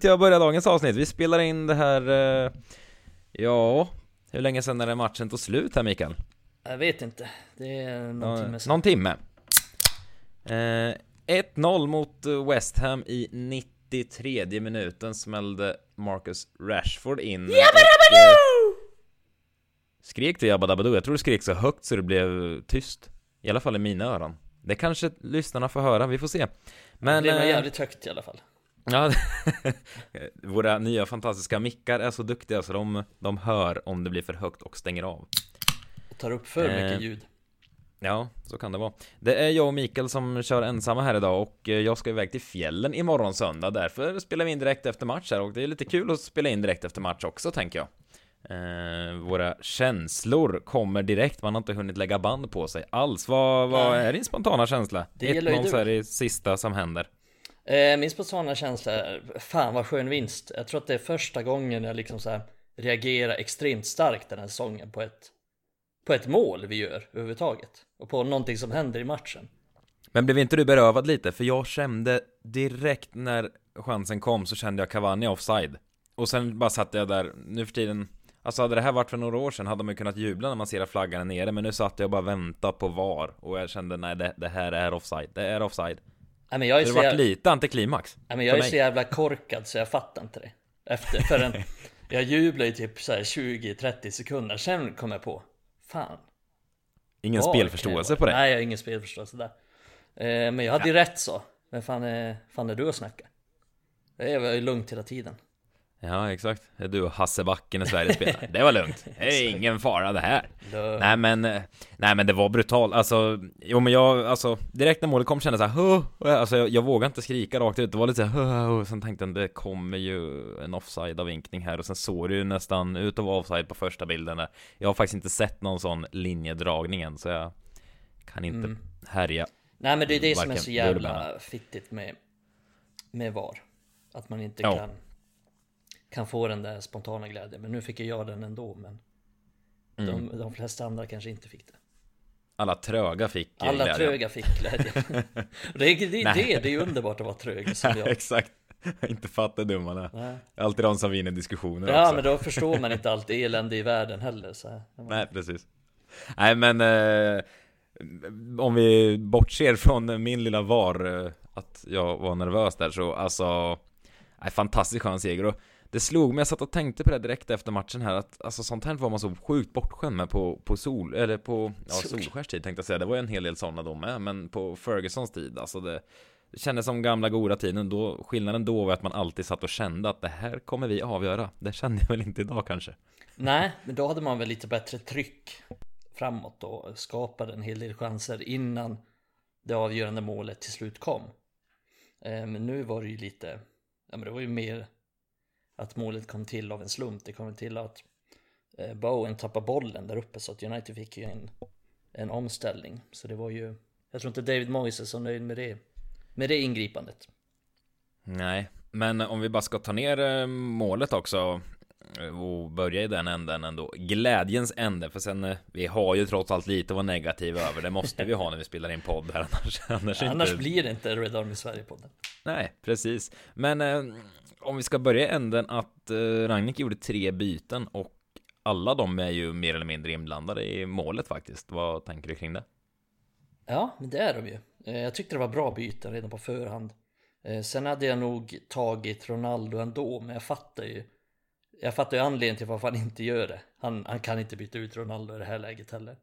tänkte jag börja dagens avsnitt. Vi spelar in det här, eh, ja, hur länge sedan är det matchen tog slut här Mikael? Jag vet inte. Det är någon Ja, timme sedan. Någon timme. Eh, 1-0 mot eh, West Ham i 93 minuten smällde Marcus Rashford in. och, eh, Skrek du Jabba Dabba Doo? Jag tror du skrek så högt så det blev tyst. I alla fall i mina öron. Det kanske lyssnarna får höra, vi får se. Men... det var eh, jävligt högt i alla fall. Ja, våra nya fantastiska mickar är så duktiga så de, de hör om det blir för högt och stänger av. Och tar upp för Eh, mycket ljud. Ja, så kan det vara. Det är jag och Mikael som kör ensamma här idag och eh, jag ska iväg till fjällen imorgon söndag. Därför spelar vi in direkt efter match här och det är lite kul att spela in direkt efter match också, tänker jag. Eh, våra känslor kommer direkt, man har inte hunnit lägga band på sig alls. Vad, vad är din spontana känsla? Det gäller ju 1-0 du. så är det sista som händer. Eh, min spontana känsla är, fan vad skön vinst. Jag tror att det är första gången jag liksom så här reagerar extremt starkt den här säsongen på ett, på ett mål vi gör överhuvudtaget. Och på någonting som händer i matchen. Men blev inte du berövad lite? För jag kände direkt när chansen kom så kände jag Cavani offside. Och sen bara satt jag där, nu för tiden Alltså hade det här varit för några år sedan hade man ju kunnat jubla när man ser att flaggan är nere Men nu satt jag och bara väntade på VAR Och jag kände nej det, det här är offside, det är offside Nej, men jag är Det så har varit jävla, lite antiklimax nej, men jag är för så mig. jävla korkad så jag fattar inte det. Efter, förrän jag jublar i typ så här 20-30 sekunder. Sen kom jag på, fan. Ingen VAR spelförståelse jag på det Nej, jag har ingen spelförståelse där. Eh, men jag hade ju rätt så. Men fan är, fan är du att snacka? Det var ju lugnt hela tiden. Ja exakt, det är du och Hasse Backen i Sverige spelar Det var lugnt, det är ingen fara det här Lugnt. Nej men, eh, nej men det var brutalt, alltså Jo men jag, alltså direkt när målet kom kände jag såhär! Alltså jag, jag vågade inte skrika rakt ut, det var lite såhär. Sen tänkte jag det kommer ju en offside vinkning här och sen såg det ju nästan ut att vara offside på första bilden där Jag har faktiskt inte sett någon sån linjedragning än så jag kan inte Mm. härja Nej men det är det som är så jävla fittigt med, med VAR. Att man inte Ja. kan, kan få den där spontana glädjen. Men nu fick jag den ändå. Men Mm. de, de flesta andra kanske inte fick det. Alla tröga fick eh, Alla glädjen. tröga fick glädjen. Det, är- det, är det, det är ju underbart att vara trög som jag. Exakt, inte fattar är Nej. Alltid de som vinner diskussioner Ja också. men då förstår man inte allt elände i världen heller. Så. Nej, precis. Nej, men eh, om vi bortser från min lilla VAR, eh, att jag var nervös där så alltså, nej, fantastiskt skön seger och det slog mig, jag satt och tänkte på det direkt efter matchen här att alltså sånt här var man så sjukt bortskämd med på, på sol, eller på, ja Sol. Solskärs tid tänkte jag säga, det var ju en hel del sådana då med, men på Fergusons tid, alltså det det kändes som gamla goda tiden då, skillnaden då var att man alltid satt och kände att det här kommer vi avgöra. Det kände jag väl inte idag kanske. Nej, men då hade man väl lite bättre tryck framåt och skapade en hel del chanser innan det avgörande målet till slut kom. Eh, Men nu var det ju lite, ja men det var ju mer att målet kom till av en slump. Det kom till att eh, Bowen tappade bollen där uppe så att United fick ju en, en omställning. Så det var ju, jag tror inte David Moyes är så nöjd med det, med det ingripandet. Nej, men om vi bara ska ta ner eh, målet också eh, och börja i den änden ändå. Glädjens ände, för sen vi har ju trots allt lite att vara negativa över. Det måste vi ha när vi spelar in podd här, annars, annars, Annars inte... blir det inte Red Army Sverige-podden. Nej, precis. Men om vi ska börja i änden att eh, Ragnik gjorde tre byten och alla de är ju mer eller mindre inblandade i målet faktiskt. Vad tänker du kring det? Ja, men det är de ju. Eh, jag tyckte det var bra byten redan på förhand. Eh, sen hade jag nog tagit Ronaldo ändå, men jag fattar ju. Jag fattar ju anledningen till varför han inte gör det. Han, han kan inte byta ut Ronaldo i det här läget heller.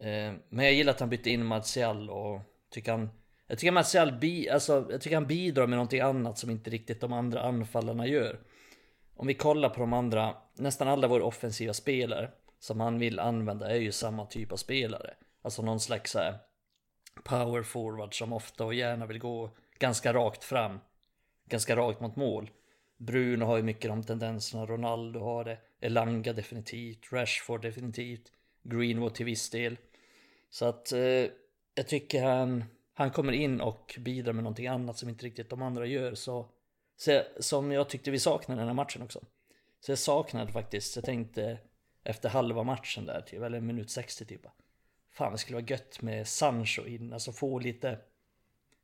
Eh, men jag gillar att han bytte in Martial och tycker han jag tycker Martial bi, alltså, jag tycker han bidrar med någonting annat som inte riktigt de andra anfallarna gör. Om vi kollar på de andra, nästan alla våra offensiva spelare som han vill använda är ju samma typ av spelare. Alltså någon slags så här, power forward som ofta och gärna vill gå ganska rakt fram. Ganska rakt mot mål. Bruno har ju mycket de tendenserna, Ronaldo har det, Elanga definitivt, Rashford definitivt, Greenwood till viss del. Så att eh, jag tycker han, han kommer in och bidrar med någonting annat som inte riktigt de andra gör. Så, så jag- som jag tyckte vi saknade den här matchen också. Så jag saknade faktiskt, jag tänkte efter halva matchen där, typ, eller minut 60 typ. Fan det skulle vara gött med Sancho in, alltså få lite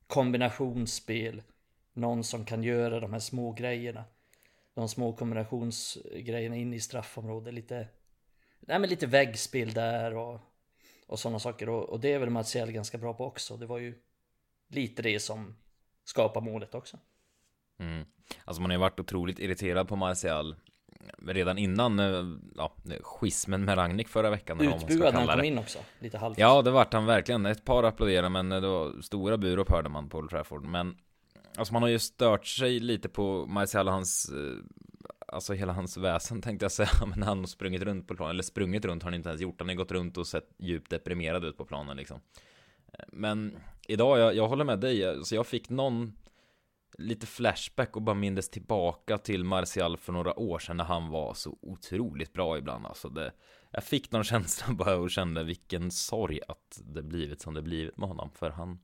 kombinationsspel. någon som kan göra de här små grejerna. De små kombinationsgrejerna in i straffområdet. Lite, nej men lite väggspel där och, och sådana saker. Och, och det är väl Martial ganska bra på också. Det var ju lite det som skapar målet också. Mm. Alltså man har ju varit otroligt irriterad på Martial redan innan eh, ja, schismen med Ragnik förra veckan. Utbuad när han kom in också, lite halvt. Ja, det vart han verkligen. Ett par applåderade, men det var stora burop hörde man på Old Trafford. Men alltså man har ju stört sig lite på Martial och hans eh, Alltså hela hans väsen tänkte jag säga, men han har sprungit runt på planen, eller sprungit runt har han inte ens gjort, han har gått runt och sett djupt deprimerad ut på planen liksom. Eh, men idag, jag, jag håller med dig, så jag fick någon lite flashback och bara mindes tillbaka till Martial för några år sedan när han var så otroligt bra ibland. Alltså det, jag fick någon känsla bara och kände vilken sorg att det blivit som det blivit med honom. För han,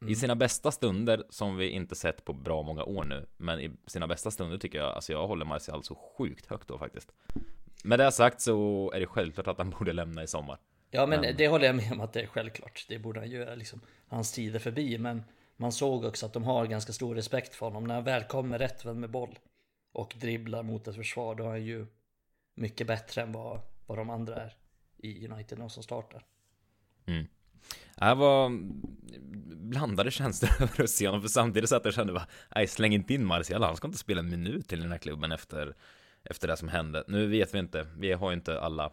mm. i sina bästa stunder, som vi inte sett på bra många år nu, men i sina bästa stunder tycker jag, alltså jag håller Martial så sjukt högt då faktiskt. Med det sagt så är det självklart att han borde lämna i sommar. Ja men, men, det håller jag med om att det är självklart. Det borde han göra liksom. Hans tid är förbi men man såg också att de har ganska stor respekt för honom. När han väl kommer rättvänd med boll och dribblar mot ett försvar, då är han ju mycket bättre än vad, vad de andra är i United, de som startar. Mm. Det var blandade känslor över att se honom, för samtidigt så att jag kände bara, nej släng inte in Marcial, han ska inte spela en minut till den här klubben efter, efter det som hände. Nu vet vi inte, vi har ju inte alla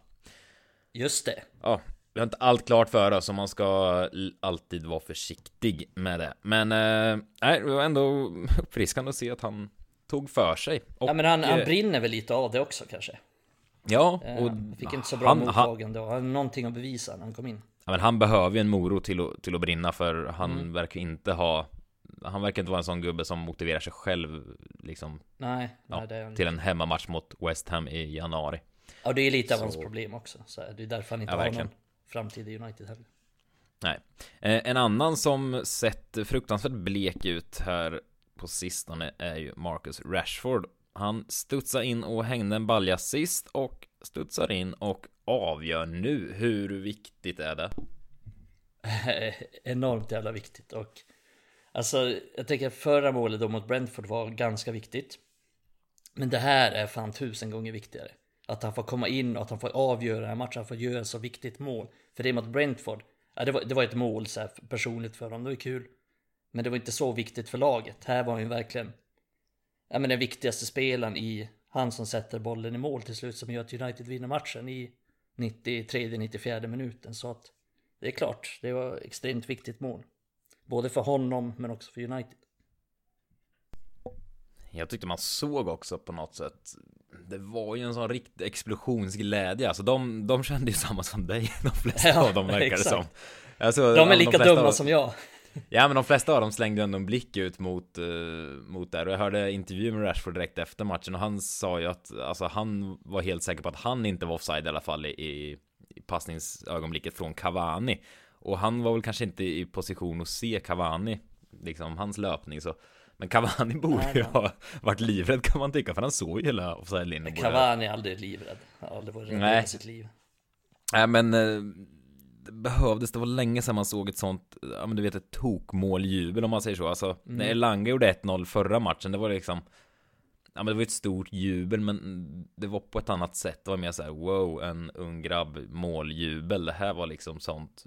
Just det. Ja, vi har inte allt klart för oss och man ska alltid vara försiktig med det. Men eh, nej, det var ändå uppfriskande att se att han tog för sig. Och, ja, men han, han eh, brinner väl lite av det också kanske. Ja, eh, och han fick inte så bra han, mottagande och han någonting att bevisa när han kom in. Ja, men han behöver ju en morot till att, till att brinna för han mm. verkar inte ha han verkar inte vara en sån gubbe som motiverar sig själv liksom Nej, ja, nej är Till en hemmamatch mot West Ham i januari Ja det är lite av hans problem också så Det är därför han inte ja, har någon framtid i United heller. Nej. Eh, en annan som sett fruktansvärt blek ut här på sistone är ju Marcus Rashford. Han studsar in och hängde en balja sist och studsar in och avgör nu. Hur viktigt är det? Enormt jävla viktigt och Alltså jag tänker förra målet då mot Brentford var ganska viktigt Men det här är fan tusen gånger viktigare att han får komma in och att han får avgöra den här matchen, han får göra så viktigt mål. För det mot Brentford, ja, det, var, det var ett mål så här, personligt för honom, det var kul. Men det var inte så viktigt för laget. Här var han ju verkligen ja, men den viktigaste spelaren i han som sätter bollen i mål till slut som gör att United vinner matchen i 93-94 minuten. Så att det är klart, det var extremt viktigt mål. Både för honom men också för United. Jag tyckte man såg också på något sätt det var ju en sån riktig explosionsglädje. Alltså de, de kände ju samma som dig, de flesta ja, av dem verkar det som. Alltså, de är lika de dumma av, som jag. Ja men de flesta av dem slängde ändå en blick ut mot, uh, mot där och jag hörde intervju med Rashford direkt efter matchen och han sa ju att alltså, han var helt säker på att han inte var offside i alla fall i, i, i passningsögonblicket från Cavani och han var väl kanske inte i position att se Cavani liksom hans löpning så men Cavani borde ju ha varit livrädd kan man tycka, för han såg ju hela offside-linjen. Cavani är aldrig livrädd. Har aldrig varit rädd i sitt liv. Nej, men eh, det behövdes, det var länge sedan man såg ett sånt, ja men du vet ett tokmåljubel om man säger så. Alltså, mm. när Elanga gjorde 1-0 förra matchen, det var liksom, ja men det var ett stort jubel, men det var på ett annat sätt. Det var mer så här, wow, en ung grabb, måljubel. Det här var liksom sånt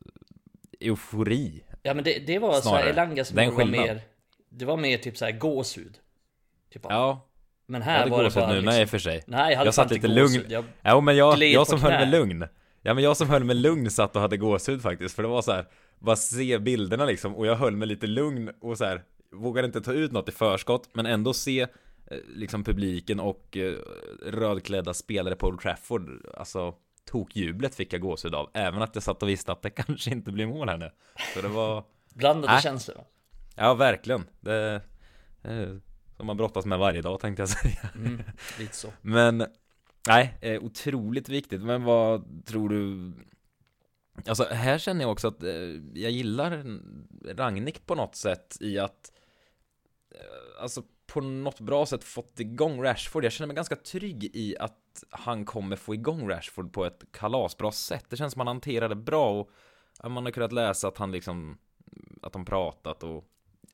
eufori. Ja men det, det var så här, Elangas mål var mer det var mer typ såhär gåshud. Typ ja. Men här var det bara nu liksom... med i och för sig. Nej, jag hade jag satt lite lugn. Jag ja, men jag, jag som höll mig lugn. Ja, men jag som höll mig lugn satt och hade gåshud faktiskt. För det var så här, bara se bilderna liksom. Och jag höll mig lite lugn och så här, vågade inte ta ut något i förskott. Men ändå se eh, liksom publiken och eh, rödklädda spelare på Old Trafford. Alltså, tokjublet fick jag gåshud av. Även att jag satt och visste att det kanske inte blir mål här nu. Så det var... Blandade äh. känslor? Ja, verkligen. Det är som man brottas med varje dag tänkte jag säga. Mm, lite så. Men, nej, eh, otroligt viktigt. Men vad tror du? Alltså, här känner jag också att eh, jag gillar Ragnik på något sätt i att eh, Alltså på något bra sätt fått igång Rashford. Jag känner mig ganska trygg i att han kommer få igång Rashford på ett kalasbra sätt. Det känns som han hanterar det bra och man har kunnat läsa att han liksom att de pratat och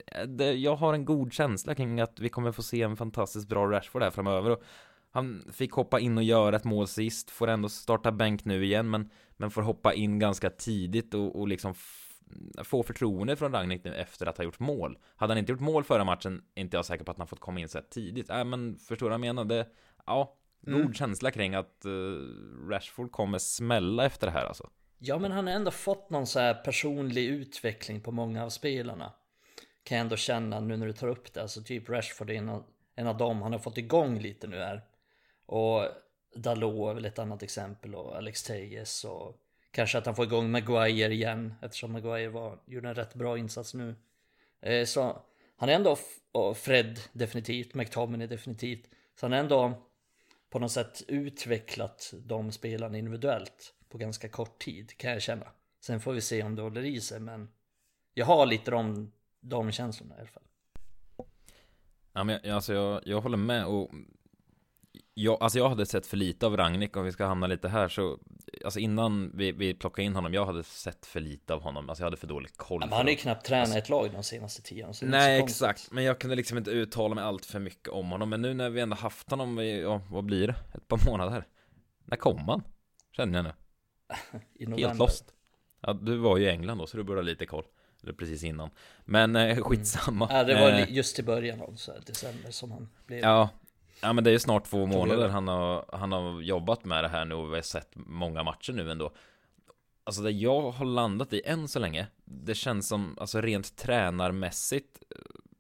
eh, det, jag har en god känsla kring att vi kommer få se en fantastiskt bra Rashford här framöver. Och han fick hoppa in och göra ett mål sist, får ändå starta bänk nu igen, men, men får hoppa in ganska tidigt och, och liksom få förtroende från Ragnik nu efter att ha gjort mål. Hade han inte gjort mål förra matchen, är inte jag säker på att han fått komma in så här tidigt. Äh, men förstår du vad jag menar? Det, ja, god mm. känsla kring att uh, Rashford kommer smälla efter det här alltså. Ja, men han har ändå fått någon så här personlig utveckling på många av spelarna. Kan jag ändå känna nu när du tar upp det. Alltså typ Rashford är en av, en av dem han har fått igång lite nu här. Och Dalot är väl ett annat exempel och Alex Tejes och kanske att han får igång Maguire igen eftersom Maguire var, gjorde en rätt bra insats nu. Eh, så han är ändå, och Fred definitivt, McTominay definitivt. Så han är ändå på något sätt utvecklat de spelarna individuellt på ganska kort tid kan jag känna. Sen får vi se om det håller i sig men jag har lite de, de känslorna i alla fall. Ja men alltså jag, jag håller med och jag, alltså jag hade sett för lite av Ragnik om vi ska hamna lite här så Alltså innan vi, vi plockade in honom, jag hade sett för lite av honom. Alltså jag hade för dålig koll ja, Han har ju knappt tränat alltså, ett lag de senaste tio åren Nej exakt, men jag kunde liksom inte uttala mig allt för mycket om honom. Men nu när vi ändå haft honom i, ja, vad blir det? Ett par månader. När kom han? Känner jag nu. Helt lost. Ja du var ju i England då så du borde ha lite koll. Eller precis innan. Men eh, skitsamma. Mm. Ja det var eh, just i början av så här, december som han blev Ja Ja men det är ju snart två månader han har, han har jobbat med det här nu och vi har sett många matcher nu ändå. Alltså det jag har landat i än så länge Det känns som, alltså rent tränarmässigt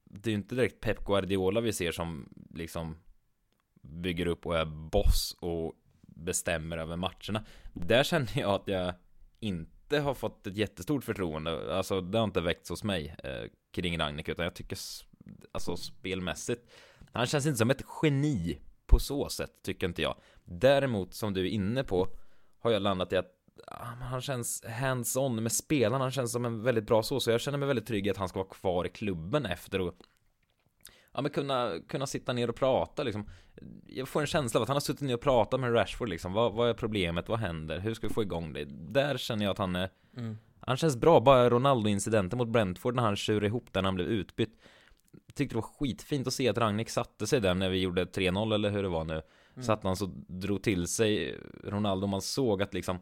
Det är ju inte direkt Pep Guardiola vi ser som liksom Bygger upp och är boss och bestämmer över matcherna. Där känner jag att jag inte har fått ett jättestort förtroende. Alltså det har inte väckts hos mig eh, Kring Ragnik utan jag tycker Alltså spelmässigt han känns inte som ett geni på så sätt, tycker inte jag. Däremot, som du är inne på, har jag landat i att han känns hands-on med spelarna, han känns som en väldigt bra så, så jag känner mig väldigt trygg i att han ska vara kvar i klubben efter och Ja men kunna, kunna sitta ner och prata liksom. Jag får en känsla av att han har suttit ner och pratat med Rashford liksom. Vad, vad är problemet, vad händer, hur ska vi få igång det? Där känner jag att han är mm. Han känns bra, bara Ronaldo-incidenten mot Brentford när han tjurade ihop när han blev utbytt tyckte det var skitfint att se att Ragnik satte sig där när vi gjorde 3-0 eller hur det var nu. Mm. Så att han så drog till sig Ronaldo. Man såg att liksom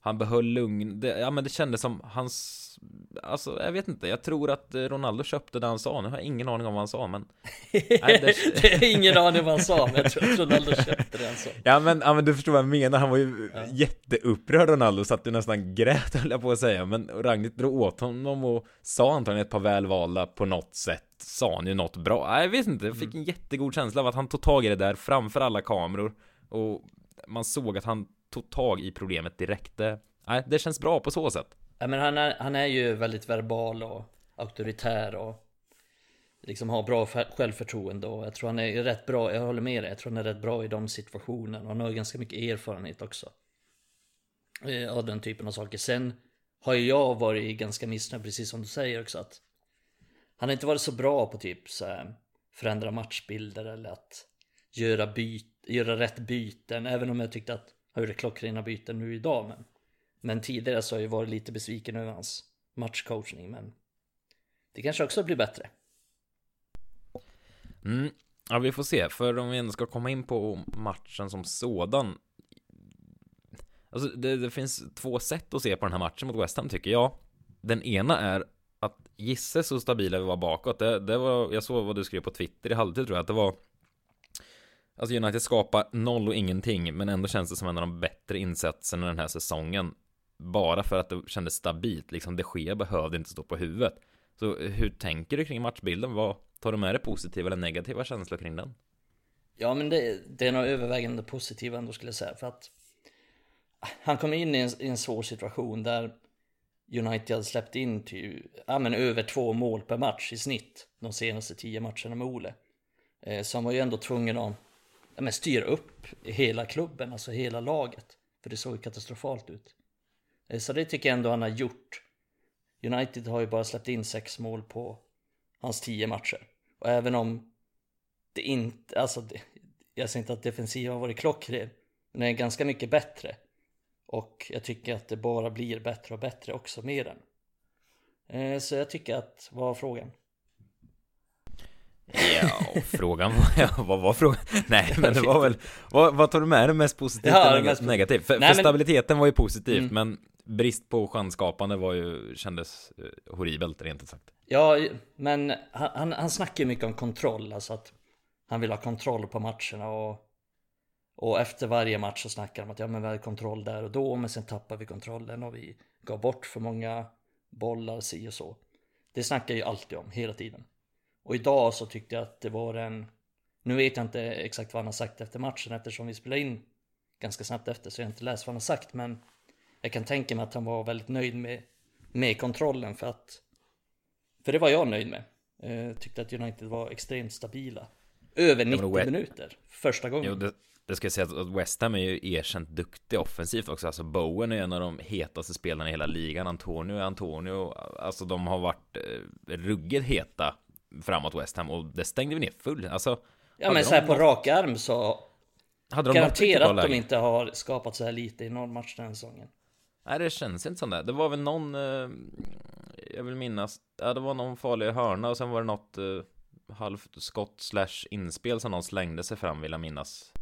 han behöll lugn. Det, ja men det kändes som hans Alltså jag vet inte, jag tror att Ronaldo köpte det han sa. Nu har jag ingen aning om vad han sa men nej, det... det är ingen aning vad han sa men jag tror att Ronaldo köpte det han sa. Ja men, ja, men du förstår vad jag menar, han var ju ja. jätteupprörd Ronaldo. Så att du nästan grät höll jag på att säga. Men Ragnhild drog åt honom och sa antagligen ett par välvalda på något sätt. Sa han ju något bra, nej, jag vet inte, jag fick en jättegod känsla av att han tog tag i det där framför alla kameror. Och man såg att han tog tag i problemet direkt. Nej, det känns bra på så sätt Ja, men han, är, han är ju väldigt verbal och auktoritär och liksom har bra självförtroende och jag tror han är rätt bra, jag håller med dig, jag tror han är rätt bra i de situationerna och han har ganska mycket erfarenhet också. Eh, av den typen av saker. Sen har ju jag varit ganska missnöjd, precis som du säger också att han har inte varit så bra på typ så här, förändra matchbilder eller att göra, byt, göra rätt byten, även om jag tyckte att han gjorde klockrena byten nu idag. Men men tidigare så har jag varit lite besviken över hans matchcoachning men det kanske också blir bättre. Mm. Ja, vi får se, för om vi ändå ska komma in på matchen som sådan. Alltså, det, det finns två sätt att se på den här matchen mot West Ham tycker jag. Den ena är att gissa så stabila vi var bakåt. Det, det var, jag såg vad du skrev på Twitter i halvtid tror jag, att det var Alltså United skapar noll och ingenting, men ändå känns det som en av de bättre insatserna den här säsongen bara för att det kändes stabilt. Liksom de Gea behövde inte stå på huvudet. Så hur tänker du kring matchbilden? Vad tar du med dig positiva eller negativa känslor kring den? Ja, men det, det är nog övervägande positiva ändå skulle jag säga. För att han kom in i en, i en svår situation där United hade släppt in till, ja, men över två mål per match i snitt de senaste tio matcherna med Ole. Eh, så han var ju ändå tvungen att ja, men styra upp hela klubben, alltså hela laget. För det såg ju katastrofalt ut. Eh, så det tycker jag ändå han har gjort. United har ju bara släppt in sex mål på hans tio matcher. Och även om det inte, alltså det, jag säger inte att defensiven har varit klockren, men den är ganska mycket bättre. Och jag tycker att det bara blir bättre och bättre också med den. Eh, så jag tycker att, vad var frågan? Ja, frågan var, vad var frågan? Nej, men det var väl, vad, vad tar du med dig mest positivt Ja, eller mest- negativt? För, Nej, för men- stabiliteten var ju positivt, Mm. men brist på chansskapande var ju, kändes eh, horribelt rent ut sagt. Ja, men han, han, han snackar ju mycket om kontroll, alltså att han vill ha kontroll på matcherna och och efter varje match så snackar de att ja men vi hade kontroll där och då men sen tappar vi kontrollen och vi gav bort för många bollar si och så. Det snackar ju alltid om hela tiden. Och idag så tyckte jag att det var en Nu vet jag inte exakt vad han har sagt efter matchen eftersom vi spelade in ganska snabbt efter så jag har inte läst vad han har sagt men jag kan tänka mig att han var väldigt nöjd med, med kontrollen för att för det var jag nöjd med. Eh, tyckte att United var extremt stabila. Över 90 West- minuter. Första gången. Jo, det, det ska jag säga att West Ham är ju erkänt duktig offensivt också. Alltså Bowen är en av de hetaste spelarna i hela ligan. Antonio är Antonio. Alltså de har varit eh, ruggigt heta framåt West Ham och det stängde vi ner full. Alltså, ja men så här på något- rak arm så hade de garanterat att de inte har skapat så här lite i någon match den här säsongen. Nej, det känns inte som det. Det var väl någon, eh, jag vill minnas, ja det var någon farlig hörna och sen var det något eh, halvskott slash inspel som någon slängde sig fram vill jag minnas.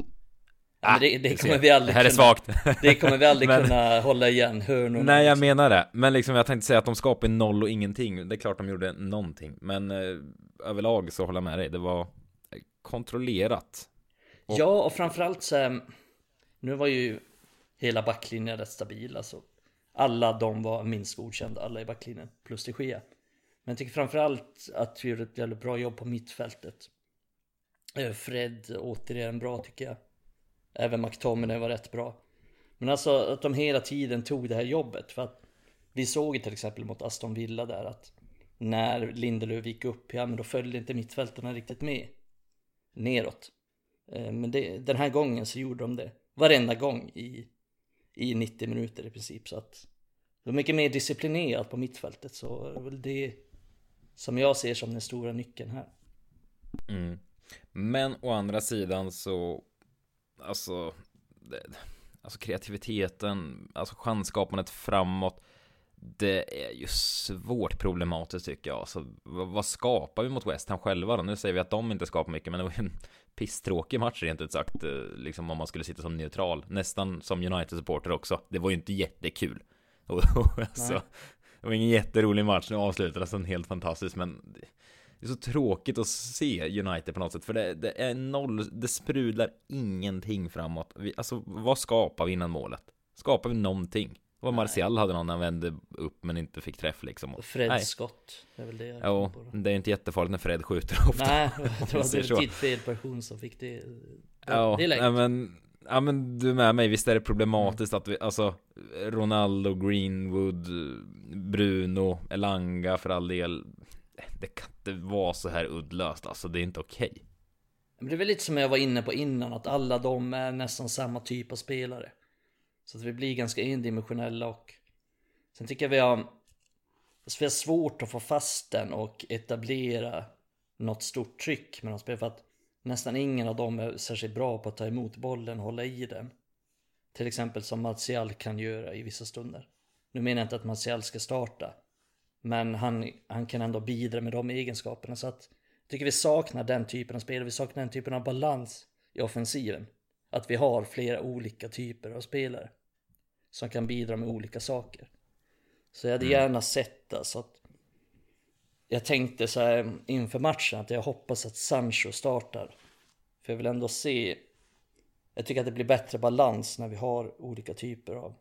Ja, det, det Du kommer vi aldrig Det här är kunna, svagt. det kommer vi aldrig Men- kunna hålla igen hörnorna. Nej, jag menar det. Men liksom jag tänkte säga att de skapade noll och ingenting. Det är klart de gjorde någonting. Men eh, överlag så håller jag med dig. Det var kontrollerat. och- Ja, och framförallt så här, Nu var ju hela backlinjen rätt stabil alltså. Alla de var minst godkända, alla i backlinjen. Plus de Gea. Men jag tycker framförallt att vi gjorde ett jävligt bra jobb på mittfältet. Eh, Fred återigen bra tycker jag. Även McTominay var rätt bra. Men alltså att de hela tiden tog det här jobbet. För att vi såg ju till exempel mot Aston Villa där att när Lindelöf gick upp, ja men då följde inte mittfältarna riktigt med. Neråt. Eh, men det, den här gången så gjorde de det varenda gång i, i 90 minuter i princip. Så att det var mycket mer disciplinerat på mittfältet. Så det är väl det som jag ser som den stora nyckeln här. Mm. Men å andra sidan så, alltså, det, alltså kreativiteten, alltså chansskapandet framåt. Det är ju svårt problematiskt tycker jag. Alltså, vad, vad skapar vi mot West Ham själva då? Nu säger vi att de inte skapar mycket, men det var en pisstråkig match rent ut sagt. eh, Liksom om man skulle sitta som neutral. Nästan som United-supporter också. Det var ju inte jättekul. Och, och, alltså, det var ingen jätterolig match. Nu avslutades den helt fantastiskt, men det är så tråkigt att se United på något sätt, för det, det är noll, det sprudlar ingenting framåt. Vi, alltså, vad skapar vi innan målet? Skapar vi någonting? Det var Martial hade någon, han vände upp men inte fick träff liksom. Och Freds Nej. skott. Det är väl det jag Jo, det är inte jättefarligt när Fred skjuter ofta. Nej, det Vi ser så. var fel person som fick det. Ja, det är nej, men, ja men du är med mig, visst är det problematiskt att vi, alltså Ronaldo, Greenwood, Bruno, Elanga för all del det kan inte vara så här uddlöst, alltså det är inte okej Men det är väl lite som jag var inne på innan, att alla de är nästan samma typ av spelare. Så att vi blir ganska endimensionella och sen tycker jag vi har, alltså vi har svårt att få fast den och etablera något stort tryck med de spelarna för att nästan ingen av dem är särskilt bra på att ta emot bollen och hålla i den. Till exempel som Martial kan göra i vissa stunder. Nu menar jag inte att Martial ska starta, men han, han kan ändå bidra med de egenskaperna så att jag tycker vi saknar den typen av spel, vi saknar den typen av balans i offensiven. Att vi har flera olika typer av spelare som kan bidra med olika saker. Så jag hade gärna sett det så att jag tänkte så här inför matchen att jag hoppas att Sancho startar. För jag vill ändå se Jag tycker att det blir bättre balans när vi har olika typer av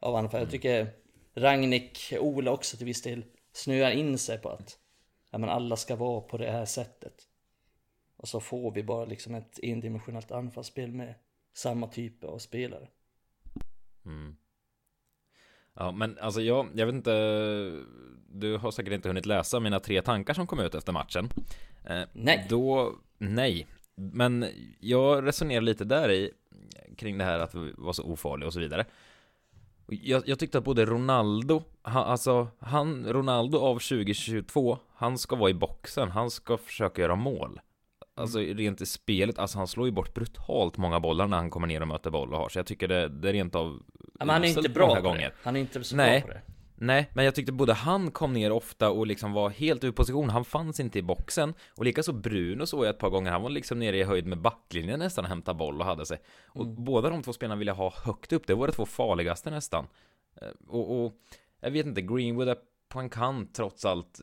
Av anfall. Jag tycker Ragnik, Ola också till viss del snöar in sig på att ja, men alla ska vara på det här sättet. Och så får vi bara liksom ett endimensionellt anfallsspel med samma typ av spelare. Mm. Ja, men alltså jag, jag vet inte Du har säkert inte hunnit läsa mina tre tankar som kom ut efter matchen eh, Nej. Då, nej Men jag resonerar lite där i Kring det här att vi var så ofarliga och så vidare jag, jag tyckte att både Ronaldo han, Alltså, han, Ronaldo av 2022 Han ska vara i boxen, han ska försöka göra mål Alltså rent i spelet, alltså han slår ju bort brutalt många bollar när han kommer ner och möter boll och har Så jag tycker det, det är rent av men han är inte bra på gånger. det. Han är inte så Nej. bra på det. Nej, men jag tyckte både han kom ner ofta och liksom var helt ur position. Han fanns inte i boxen. Och likaså Bruno såg jag ett par gånger. Han var liksom nere i höjd med backlinjen nästan och hämtade boll och hade sig. Och Mm. båda de två spelarna ville jag ha högt upp. Det var de två farligaste nästan. Eh, Och, och jag vet inte, Greenwood är på en kant trots allt.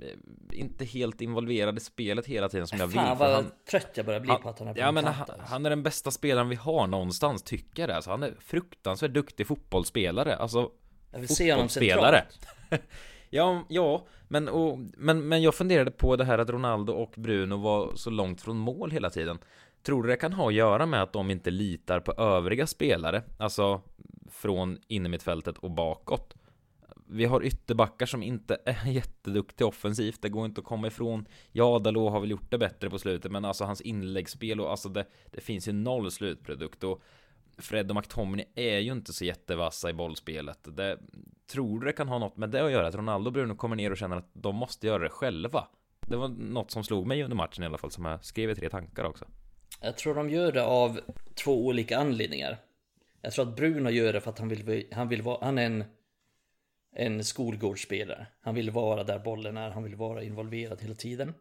eh, Inte helt involverad i spelet hela tiden som jag vill. Fan vad han, trött jag börjar bli han, på att han är på ja, en men han, alltså. han är den bästa spelaren vi har någonstans, tycker jag det. Alltså, han är fruktansvärt duktig fotbollsspelare. Alltså, jag vill se honom fotbollsspelare. centralt. Ja, ja, men, och, men, men jag funderade på det här att Ronaldo och Bruno var så långt från mål hela tiden. Tror du det kan ha att göra med att de inte litar på övriga spelare? Alltså från innermittfältet och bakåt. Vi har ytterbackar som inte är jätteduktiga offensivt, det går inte att komma ifrån. Ja, Dalot har väl gjort det bättre på slutet, men alltså hans inläggsspel och alltså det, det finns ju noll slutprodukt och Fred och McTominay är ju inte så jättevassa i bollspelet. Det, tror du det kan ha något med det att göra? Att Ronaldo och Bruno kommer ner och känner att de måste göra det själva? Det var något som slog mig under matchen i alla fall, som jag skrev i tre tankar också. Jag tror de gör det av två olika anledningar. Jag tror att Bruno gör det för att han vill, han vill vara, han är en, en skolgårdsspelare. Han vill vara där bollen är, han vill vara involverad hela tiden.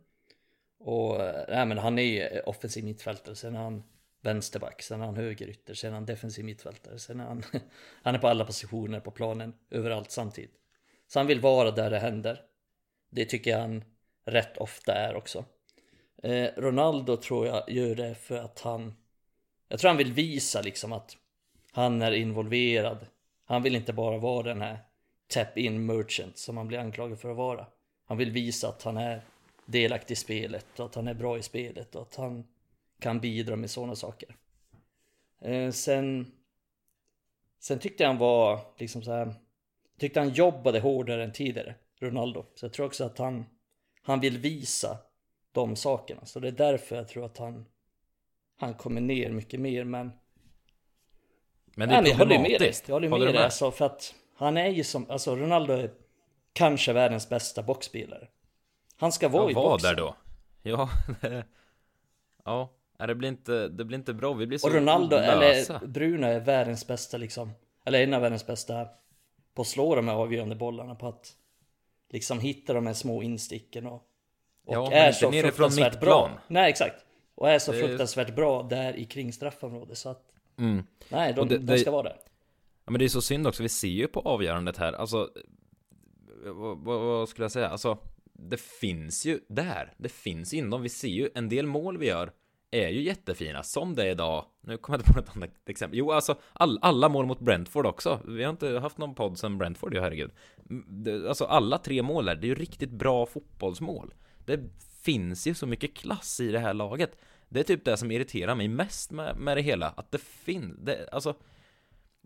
Och nej, men han är offensiv mittfältare, sen är han vänsterback, sen är han högerytter, sen är han defensiv mittfältare, sen är han, han är på alla positioner på planen, överallt samtidigt. Så han vill vara där det händer. Det tycker jag han rätt ofta är också. Eh, Ronaldo tror jag gör det för att han Jag tror han vill visa liksom att Han är involverad Han vill inte bara vara den här Tap in merchant som han blir anklagad för att vara Han vill visa att han är Delaktig i spelet och att han är bra i spelet och att han kan bidra med sådana saker eh, Sen Sen tyckte jag han var liksom så här Tyckte han jobbade hårdare än tidigare Ronaldo Så jag tror också att han Han vill visa de sakerna. Så det är därför jag tror att han han kommer ner mycket mer men Men det är Nej, jag håller med dig. Jag håller Håller med dig med? alltså för att han är ju som, alltså Ronaldo är kanske världens bästa boxspelare. Han ska vara Ja, i var boxen. där då. Ja, ja, nej, det blir inte, det blir inte bra. Vi blir så Och Ronaldo, lösa. eller Bruno är världens bästa liksom, eller en av världens bästa på att slå de här avgörande bollarna på att liksom hitta de här små insticken och, och Ja, är så fruktansvärt bra. Nej, exakt. Och är så Det är- fruktansvärt bra där i kring straffområdet så att Mm. nej, de, det- de det- ska vara där. Ja men det är så synd också, vi ser ju på avgörandet här, alltså vad, vad, vad skulle jag säga, alltså det finns ju där, det finns inom, vi ser ju en del mål vi gör är ju jättefina, som det är idag, nu kommer jag inte på något annat exempel, jo alltså all, alla mål mot Brentford också, vi har inte haft någon podd sen Brentford, ju herregud, mm, det, alltså alla tre mål där, det är ju riktigt bra fotbollsmål, det finns ju så mycket klass i det här laget, det är typ det som irriterar mig mest med, med det hela, att det finns, det, alltså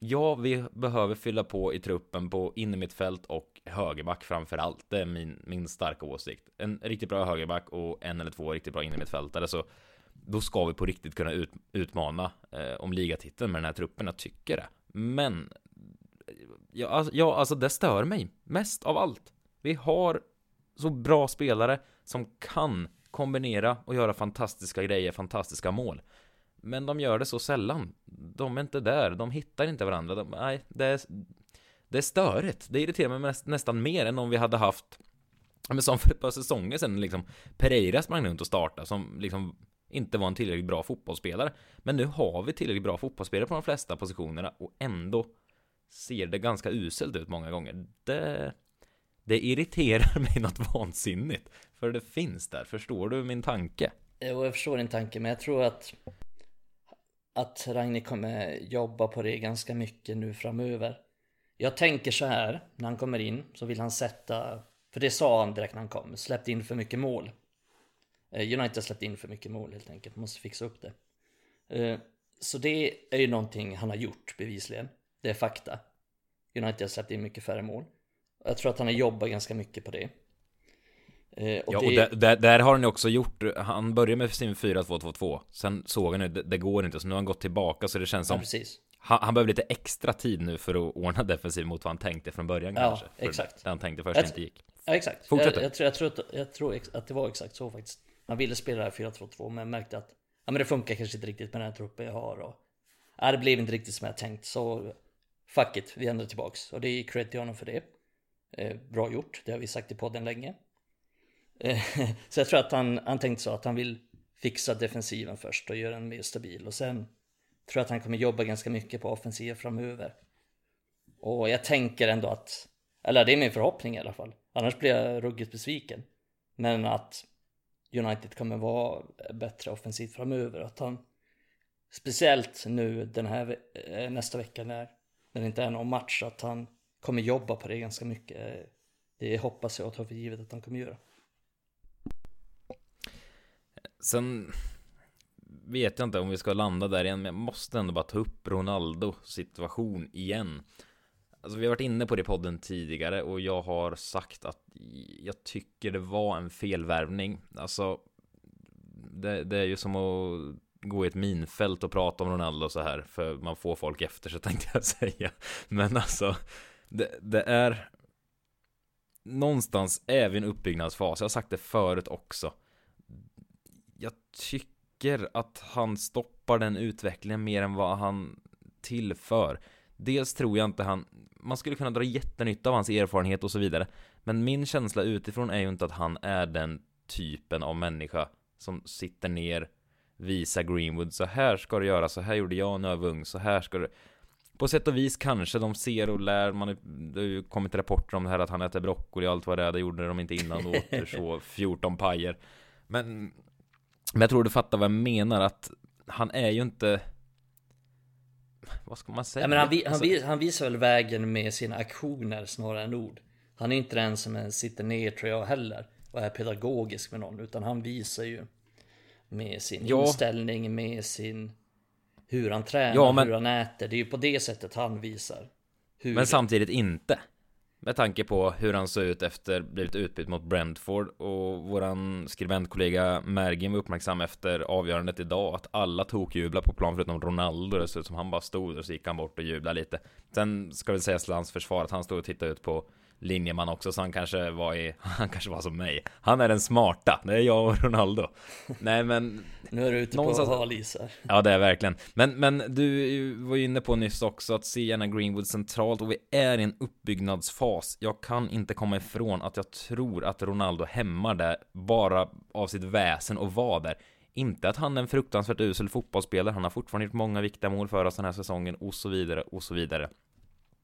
Ja, vi behöver fylla på i truppen på innermittfält och högerback framför allt. Det är min, min starka åsikt. En riktigt bra högerback och en eller två riktigt bra innermittfältare så då ska vi på riktigt kunna ut, utmana eh, om ligatiteln med den här truppen. Jag tycker det. Men ja, alltså, ja, alltså det stör mig mest av allt. Vi har så bra spelare som kan kombinera och göra fantastiska grejer, fantastiska mål. Men de gör det så sällan. De är inte där, de hittar inte varandra. De, nej, det är, det är störigt. Det irriterar mig näst, nästan mer än om vi hade haft, men som för ett par säsonger sedan, liksom Pereira sprang runt och startade, som liksom inte var en tillräckligt bra fotbollsspelare. Men nu har vi tillräckligt bra fotbollsspelare på de flesta positionerna och ändå ser det ganska uselt ut många gånger. Det, det irriterar mig något vansinnigt. För det finns där, förstår du min tanke? Jo, jag förstår din tanke, men jag tror att att Ragnhild kommer jobba på det ganska mycket nu framöver. Jag tänker så här, när han kommer in så vill han sätta, för det sa han direkt när han kom, Släppte in för mycket mål. Eh, United har släppt in för mycket mål helt enkelt, måste fixa upp det. Eh, Så det är ju någonting han har gjort bevisligen. Det är fakta. United har släppt in mycket färre mål. Jag tror att han har jobbat ganska mycket på det. Eh, ja, och där, där, där har han ju också gjort, han började med sin 4-2-2-2 Sen såg han ju, det, det går inte, så nu har han gått tillbaka så det känns Ja, som precis. han, han behöver lite extra tid nu för att ordna defensiv mot vad han tänkte från början Ja, kanske för exakt. Det han tänkte först Jag- inte gick Ja exakt. Fortsätt. Jag, jag, tror, jag, tror att, jag tror att det var exakt så faktiskt. Man ville spela 4-2-2 men märkte att ja, men det funkar kanske inte riktigt med den här truppen jag har. Och, ja, det blev inte riktigt som jag tänkt så fuck it, vi ändrar tillbaks. Och det är cred till honom för det. Eh, bra gjort, det har vi sagt i podden länge. Eh, så jag tror att han, han tänkte så att han vill fixa defensiven först och göra den mer stabil och sen tror jag att han kommer jobba ganska mycket på offensiv framöver. Och jag tänker ändå att, eller det är min förhoppning i alla fall, annars blir jag ruggigt besviken. Men att United kommer vara bättre offensivt framöver. Att han, speciellt nu den här eh, nästa vecka när, när det inte är någon match, att han kommer jobba på det ganska mycket. Det hoppas jag och tar för givet att han kommer göra. Sen vet jag inte om vi ska landa där igen, men jag måste ändå bara ta upp Ronaldo situation igen. Alltså vi har varit inne på det i podden tidigare och jag har sagt att jag tycker det var en felvärvning. Alltså det, det är ju som att gå i ett minfält och prata om Ronaldo så här för man får folk efter sig tänkte jag säga. Men alltså det, det är någonstans är vi en uppbyggnadsfas. Jag har sagt det förut också. Jag tycker att han stoppar den utvecklingen mer än vad han tillför. Dels tror jag inte han, man skulle kunna dra jättenytta av hans erfarenhet och så vidare. Men min känsla utifrån är ju inte att han är den typen av människa som sitter ner, visar Greenwood, så här ska du göra, så här gjorde jag när jag var ung, så här ska du. På sätt och vis kanske de ser och lär, man, det har ju kommit rapporter om det här att han äter broccoli och allt vad det är, det gjorde de inte innan, då åt så 14 pajer. Men, men jag tror du fattar vad jag menar, att han är ju inte vad ska man säga? Ja, men han, han, alltså... han, visar väl vägen med sina aktioner snarare än ord. Han är inte den som sitter ner tror jag heller och är pedagogisk med någon utan han visar ju med sin ja. inställning, med sin hur han tränar, ja, men... hur han äter. Det är ju på det sättet han visar. Hur... Men samtidigt inte. Med tanke på hur han såg ut efter blivit utbytt mot Brentford och våran skribentkollega Mergin var uppmärksam efter avgörandet idag att alla tokjublar på plan förutom Ronaldo. Det såg ut som han bara stod och så gick han bort och jublade lite. Sen ska vi säga till hans försvar att han stod och tittade ut på linjeman också, så han kanske var i, han kanske var som mig. Han är den smarta, det är jag och Ronaldo. Nej men... nu är du ute någonstans... på halisar. Ja det är verkligen. Men, men du var ju inne på nyss också att se gärna Greenwood centralt och vi är i en uppbyggnadsfas. Jag kan inte komma ifrån att jag tror att Ronaldo hämmar det bara av sitt väsen och var där. Inte att han är en fruktansvärt usel fotbollsspelare, han har fortfarande gjort många viktiga mål för oss den här säsongen och så vidare och så vidare.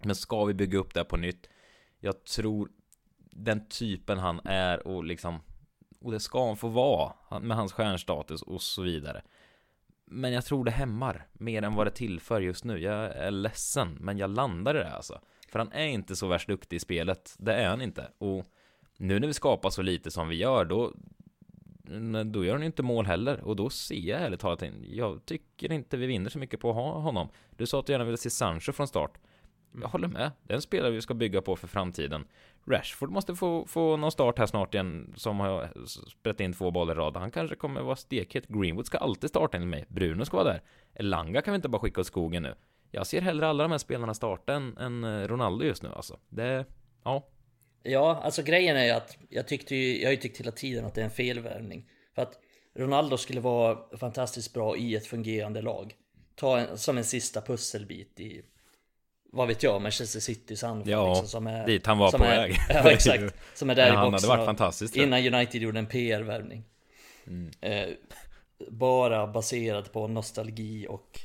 Men ska vi bygga upp det på nytt jag tror den typen han är och liksom och det ska han få vara med hans stjärnstatus och så vidare. Men jag tror det hämmar mer än vad det tillför just nu. Jag är ledsen, men jag landar i det alltså. För han är inte så värst duktig i spelet. Det är han inte. Och nu när vi skapar så lite som vi gör, då då gör han inte mål heller och då ser jag ärligt talat Jag tycker inte vi vinner så mycket på att ha honom Du sa att du gärna ville se Sancho från start jag håller med. Det är en spelare vi ska bygga på för framtiden. Rashford måste få, få någon start här snart igen, som har sprätt in två bollar i rad. Han kanske kommer vara stekhet. Greenwood ska alltid starta enligt mig. Bruno ska vara där. Elanga kan vi inte bara skicka åt skogen nu. Jag ser hellre alla de här spelarna starta än, än eh, Ronaldo just nu alltså. Det, ja. Ja, alltså grejen är ju att jag tyckte ju, jag har ju tyckt hela tiden att det är en felvärvning. För att Ronaldo skulle vara fantastiskt bra i ett fungerande lag. Ta en, som en sista pusselbit i vad vet jag, Manchester Citys anfall Ja, liksom, som är, dit han var på är, väg. Ja exakt, som är där ja, i boxen hade varit fantastiskt Innan United gjorde en PR-värvning mm. eh, Bara baserad på nostalgi och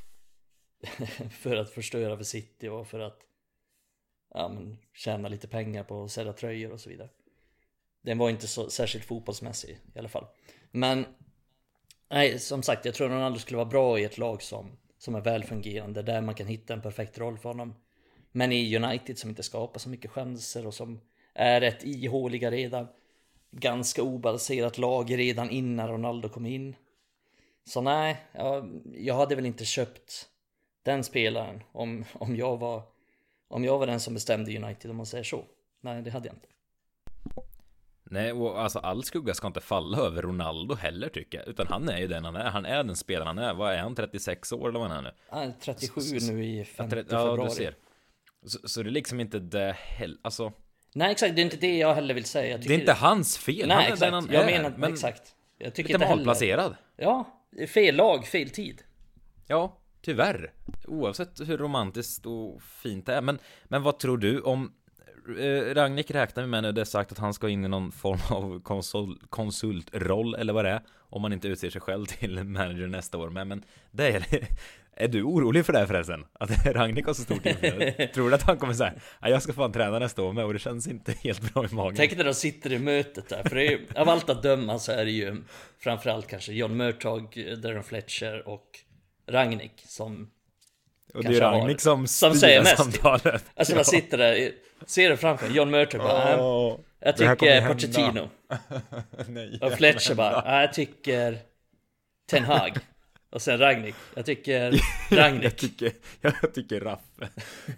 För att förstöra för City och för att ja, men, Tjäna lite pengar på att sälja tröjor och så vidare. Den var inte så särskilt fotbollsmässig i alla fall. Men Nej, som sagt, jag tror att Ronaldo skulle vara bra i ett lag som som är välfungerande där man kan hitta en perfekt roll för honom. Men i United som inte skapar så mycket chanser och som är rätt ihåliga redan. Ganska obalanserat lag redan innan Ronaldo kom in. Så nej, jag, jag hade väl inte köpt den spelaren om, om, jag var, om jag var den som bestämde United om man säger så. Nej, det hade jag inte. Nej, och alltså all skugga ska inte falla över Ronaldo heller tycker jag. Utan han är ju den han är. Han är den spelaren han är. Vad är han? 36 år eller vad han är nu? Han är 37 så, nu i 50 ja, februari. Ja, du ser. Så, så, det är liksom inte det heller. Alltså. Nej, exakt. Det är inte det jag heller vill säga. det är inte hans fel. Nej, han exakt. jag är. menar, men exakt. Jag tycker lite malplacerad. Ja, fel lag, fel tid. Ja, tyvärr. Oavsett hur romantiskt och fint det är. Men, men vad tror du om eh, Ragnik räknar vi med nu, det är sagt att han ska in i någon form av konsul, konsultroll eller vad det är Om man inte utser sig själv till manager nästa år. Med, men det är Är du orolig för det här förresten? Att Ragnik har så stort inflytande? Tror du att han kommer säga Jag ska fan träna nästa år med och det känns inte helt bra i magen? Tänk när de sitter i mötet där, för det är ju, av allt att döma så är det ju Framförallt kanske John Murtag, Darren Fletcher och Ragnik som Och det är Ragnik som, som säger mest. samtalet. Alltså man sitter där, ser det framför Jag Murtag bara oh, Jag tycker Pochettino Nej, Och Fletcher bara Jag tycker Ten Hag och sen Ragnik. Jag tycker Ragnik. jag tycker, jag tycker Raffe.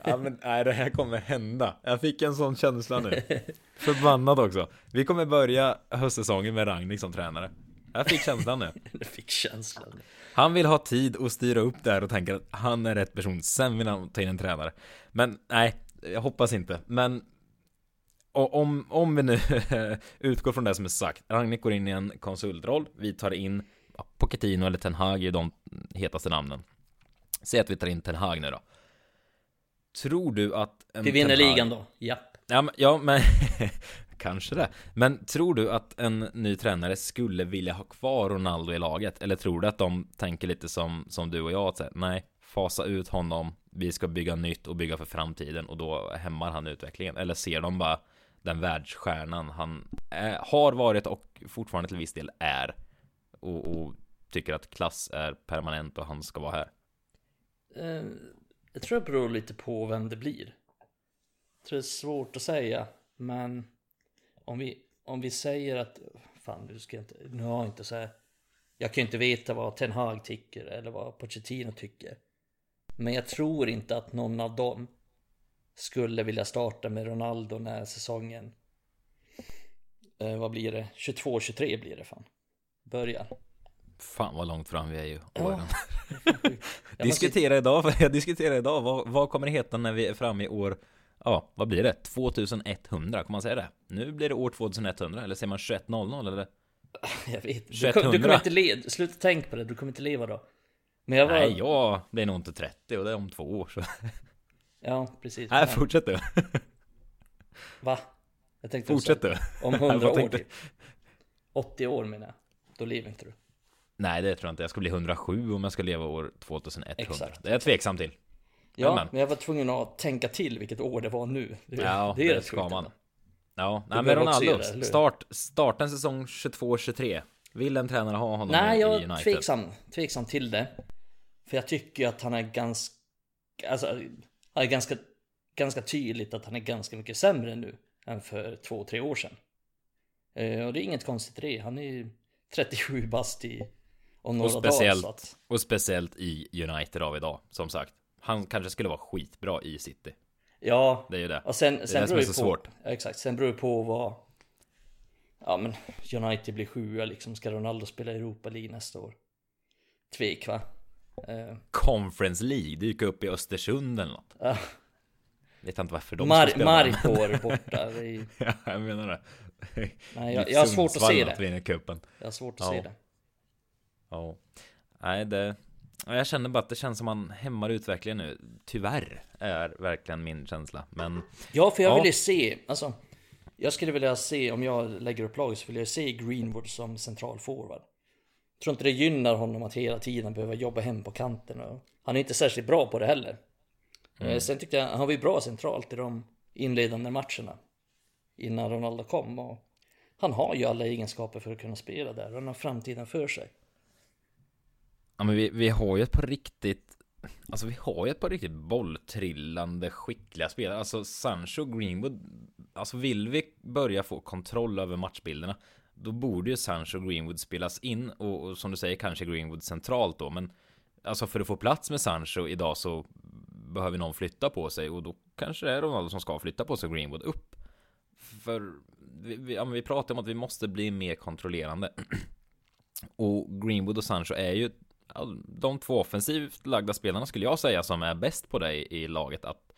Ja men nej, det här kommer hända. Jag fick en sån känsla nu. Förbannad också. Vi kommer börja höstsäsongen med Ragnik som tränare. Jag fick känslan nu. jag fick känslan. Han vill ha tid att styra upp där och tänker att han är rätt person. Sen vill han ta in en tränare. Men nej, jag hoppas inte. Men om, om vi nu utgår från det som är sagt. Ragnik går in i en konsultroll. Vi tar in Pochettino eller Ten Hag är de hetaste namnen. Säg att vi tar in Ten Hag nu då. Tror du att Vi vinner Hag... ligan då, japp. Ja, men, ja, men kanske det. Men tror du att en ny tränare skulle vilja ha kvar Ronaldo i laget? Eller tror du att de tänker lite som, som du och jag? Att säga, nej, fasa ut honom. Vi ska bygga nytt och bygga för framtiden och då hämmar han utvecklingen. Eller ser de bara den världsstjärnan han är, har varit och fortfarande till viss del är och, och tycker att klass är permanent och han ska vara här? Eh, jag tror det beror lite på vem det blir. Jag tror det är svårt att säga, men om vi, om vi säger att, fan du ska inte, nu har jag inte så här, jag kan ju inte veta vad Ten Hag tycker eller vad Pochettino tycker. Men jag tror inte att någon av dem skulle vilja starta med Ronaldo när säsongen, eh, vad blir det, 22-23 blir det fan börjar. Fan vad långt fram vi är ju åren. Ja. diskutera idag, jag diskuterar idag, vad, vad kommer det heta när vi är framme i år Ja, vad blir det? 2100, kan man säga det? Nu blir det år 2100, eller säger man 2100 eller? Jag vet inte, du, du, kommer inte leva, sluta tänk på det, du kommer inte leva då Men jag var... Nej, jag blir nog inte 30 och det är om två år så Ja, precis Nej, fortsätt du Va? Jag tänkte Fortsätt du Om 100 år typ 80 år menar jag då lever inte du. Nej, det tror jag inte. Jag ska bli 107 om jag ska leva år 2100. Exakt. Det är jag tveksam till. Ja, men. men jag var tvungen att tänka till vilket år det var nu. Det, ja, det, är det ska man. Ja, nej, men Ronaldo, det, start, starta en säsong 22-23. Vill en tränare ha honom Nej, jag är tveksam, tveksam till det. För jag tycker att han är ganska, alltså, är ganska, ganska tydligt att han är ganska mycket sämre nu än för två, tre år sedan. Eh, och det är inget konstigt i det. Han är ju 37 bast i om några och speciellt, dagar. Att... Och speciellt i United av idag, som sagt. Han kanske skulle vara skitbra i City. Ja, det är ju det. Och sen, det sen är det som är så på, svårt. Exakt, sen beror det på vad... Ja men United blir sjua liksom. Ska Ronaldo spela Europa League nästa år? Tvek va? Uh... Conference League, dyka upp i Östersund eller något. Uh. Vet inte varför de Mar Maripor borta. Är... ja, jag menar det. Nej, jag, jag har svårt att se det. Kuppen. Jag har svårt att ja. se det. Ja. Nej, det... Jag känner bara att det känns som man hämmar utvecklingen nu. Tyvärr är verkligen min känsla. Men... Ja, för jag ja. vill ju se, alltså. Jag skulle vilja se, om jag lägger upp laget så vill jag se Greenwood som central forward. Tror inte det gynnar honom att hela tiden behöva jobba hem på kanten. Och han är inte särskilt bra på det heller. Mm. Sen tyckte jag han var ju bra centralt i de inledande matcherna innan Ronaldo kom. Och han har ju alla egenskaper för att kunna spela där han har framtiden för sig. Ja men vi, vi har ju ett par riktigt Alltså vi har ju ett par riktigt bolltrillande skickliga spelare Alltså Sancho och Greenwood Alltså vill vi börja få kontroll över matchbilderna då borde ju Sancho och Greenwood spelas in och, och som du säger kanske Greenwood centralt då men Alltså för att få plats med Sancho idag så Behöver någon flytta på sig och då kanske det är Ronaldo som ska flytta på sig Greenwood upp för vi, vi, ja, vi pratar om att vi måste bli mer kontrollerande. och Greenwood och Sancho är ju de två offensivt lagda spelarna skulle jag säga som är bäst på det i, i laget att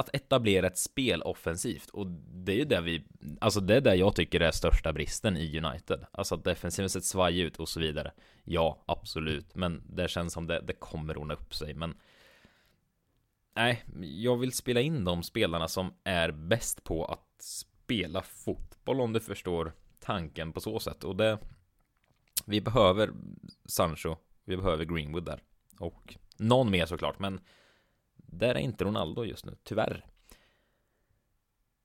att etablera ett spel offensivt och det är ju det vi alltså det är det jag tycker är största bristen i United. Alltså att defensiven sett svaj ut och så vidare. Ja absolut men det känns som det, det kommer ordna upp sig men nej, jag vill spela in de spelarna som är bäst på att spela fotboll om du förstår tanken på så sätt. Och det vi behöver Sancho, vi behöver Greenwood där. Och någon mer såklart, men där är inte Ronaldo just nu, tyvärr.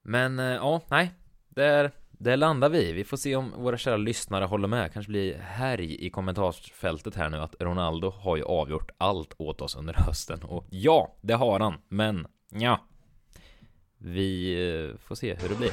Men eh, ja, nej, där, där landar vi. Vi får se om våra kära lyssnare håller med. Kanske blir härj i kommentarsfältet här nu att Ronaldo har ju avgjort allt åt oss under hösten. Och ja, det har han, men ja. Vi eh, får se hur det blir.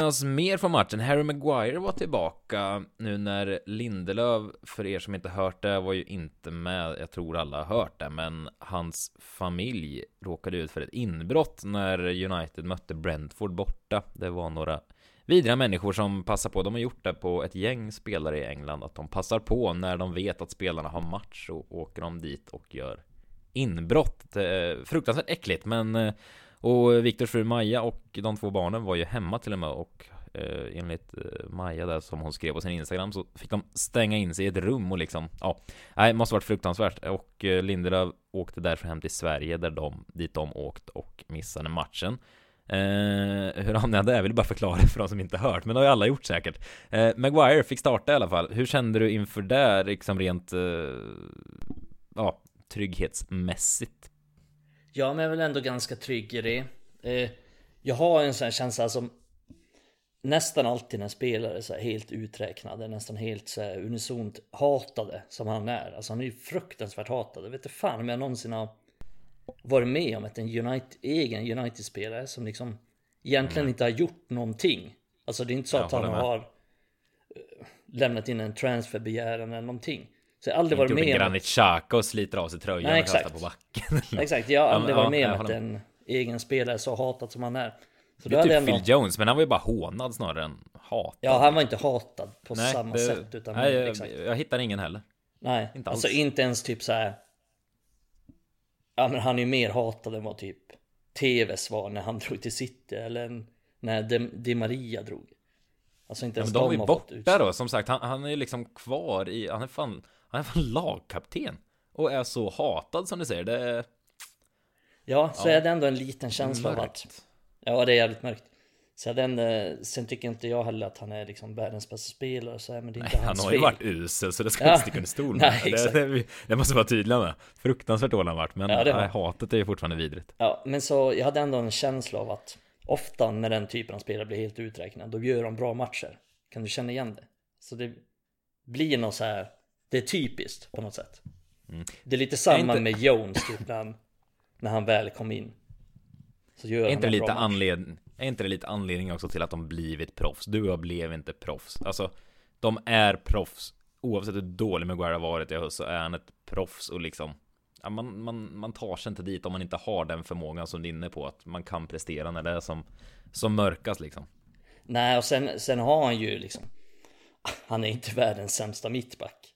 Med oss mer från matchen? Harry Maguire var tillbaka nu när Lindelöf, för er som inte hört det, var ju inte med. Jag tror alla har hört det, men hans familj råkade ut för ett inbrott när United mötte Brentford borta. Det var några vidriga människor som passar på. De har gjort det på ett gäng spelare i England, att de passar på när de vet att spelarna har match och åker de dit och gör inbrott. Fruktansvärt äckligt, men eh, och eh, Viktors fru Maja och de två barnen var ju hemma till och med och eh, enligt eh, Maja där som hon skrev på sin Instagram så fick de stänga in sig i ett rum och liksom ja, nej, måste varit fruktansvärt och eh, Lindelöf åkte därför hem till Sverige där de dit de åkt och missade matchen. Eh, hur hamnade jag? Jag vill bara förklara för de som inte hört, men det har ju alla gjort säkert. Eh, Maguire fick starta i alla fall. Hur kände du inför det, liksom rent, eh, ja, trygghetsmässigt? Ja, men jag är väl ändå ganska trygg i det. Eh, jag har en sån här känsla som nästan alltid när spelare är så här helt uträknade, nästan helt så här unisont hatade som han är. Alltså han är ju fruktansvärt hatad. Jag vet inte fan om jag någonsin har varit med om att en United, egen United-spelare som liksom egentligen mm. inte har gjort någonting. Alltså det är inte så att han har eh, lämnat in en transferbegäran eller någonting. Så jag har aldrig varit med om... Granit Xhaka och sliter av sig tröjan Nej, och kastar på backen. exakt, jag har aldrig ja, varit med om att en egen spelare så hatad som han är. Så det är typ ändå... Phil Jones, men han var ju bara hånad snarare än hatad. Ja, han var inte hatad på nej, samma det... sätt. Utan nej, jag, exakt. jag hittar ingen heller. Nej, inte alls. alltså inte ens typ så här. Ja, men han är ju mer hatad än vad typ TVs var när han drog till City eller när Di, Di Maria drog. Alltså inte ens ja, men de, de är borta då, som sagt. Han, han är liksom kvar i, han är fan han är fan lagkapten och är så hatad som du säger. Det Ja, så ja. är det ändå en liten känsla mörkt. av att Ja, det är jävligt mörkt. Så den, sen tycker inte jag heller att han är liksom världens bästa spelare så här, men det är inte Nej, hans Han har ju varit usel så det ska ja. inte sticka under stol med. Nej, det, det, det, måste vara tydliga med. Fruktansvärt dålig han varit, men ja, nej, hatet är ju fortfarande vidrigt. Ja, men så jag hade ändå en känsla av att ofta när den typen av spelare blir helt uträknad, då gör de bra matcher. Kan du känna igen det? Så det blir något så här det är typiskt på något sätt. Mm. Det är lite samma inte... med Jones typ när han, när han väl kom in. Så gör är inte det lite anledning Är inte det lite anledning också till att de blivit proffs? Du och jag blev inte proffs. Alltså, de är proffs. Oavsett hur dålig Maguire har varit i höst så är han ett proffs och liksom ja, man, man, man tar sig inte dit om man inte har den förmågan som du är inne på att man kan prestera när det är som, som mörkast liksom. Nej, och sen, sen har han ju liksom Han är inte världens sämsta mittback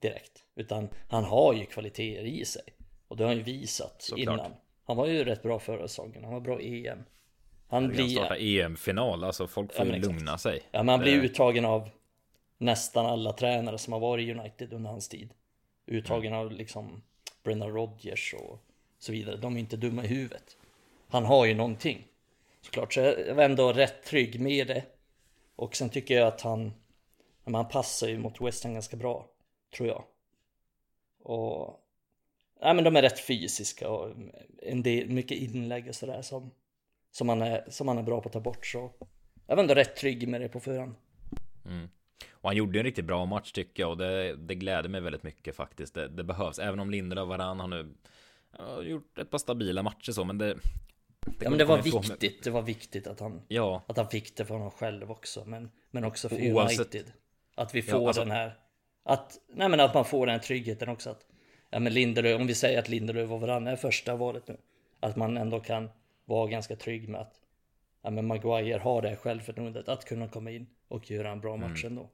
direkt. Utan han har ju kvaliteter i sig. Och det har han ju visat Såklart. innan. Han var ju rätt bra förra säsongen. Han var bra i EM. Han blir... starta EM-final, alltså folk får ja, ju lugna sig. Ja, men han blir uttagen av nästan alla tränare som har varit i United under hans tid. Uttagen mm. av liksom Brendan Rodgers och så vidare. De är inte dumma i huvudet. Han har ju någonting. Såklart, så jag var ändå rätt trygg med det. Och sen tycker jag att han, han passar ju mot West Ham ganska bra. Tror jag. Och... Nej men de är rätt fysiska och en del, mycket inlägg och sådär som, som, man är, som man är bra på att ta bort så jag var ändå rätt trygg med det på förhand. Mm. Och han gjorde en riktigt bra match tycker jag och det, det gläder mig väldigt mycket faktiskt. Det, det behövs, även om Lindelöf och Varann har nu har gjort ett par stabila matcher så, men det... det ja men det var viktigt, med... det var viktigt att han, ja. att han fick det för honom själv också, men, men också för United. Att vi får ja, alltså, den här att, nej men att man får den tryggheten också att Ja men Lindelöf, om vi säger att Lindelöf och Varann är första valet nu Att man ändå kan vara ganska trygg med att Ja men Maguire har det självförtroendet att kunna komma in och göra en bra match mm. ändå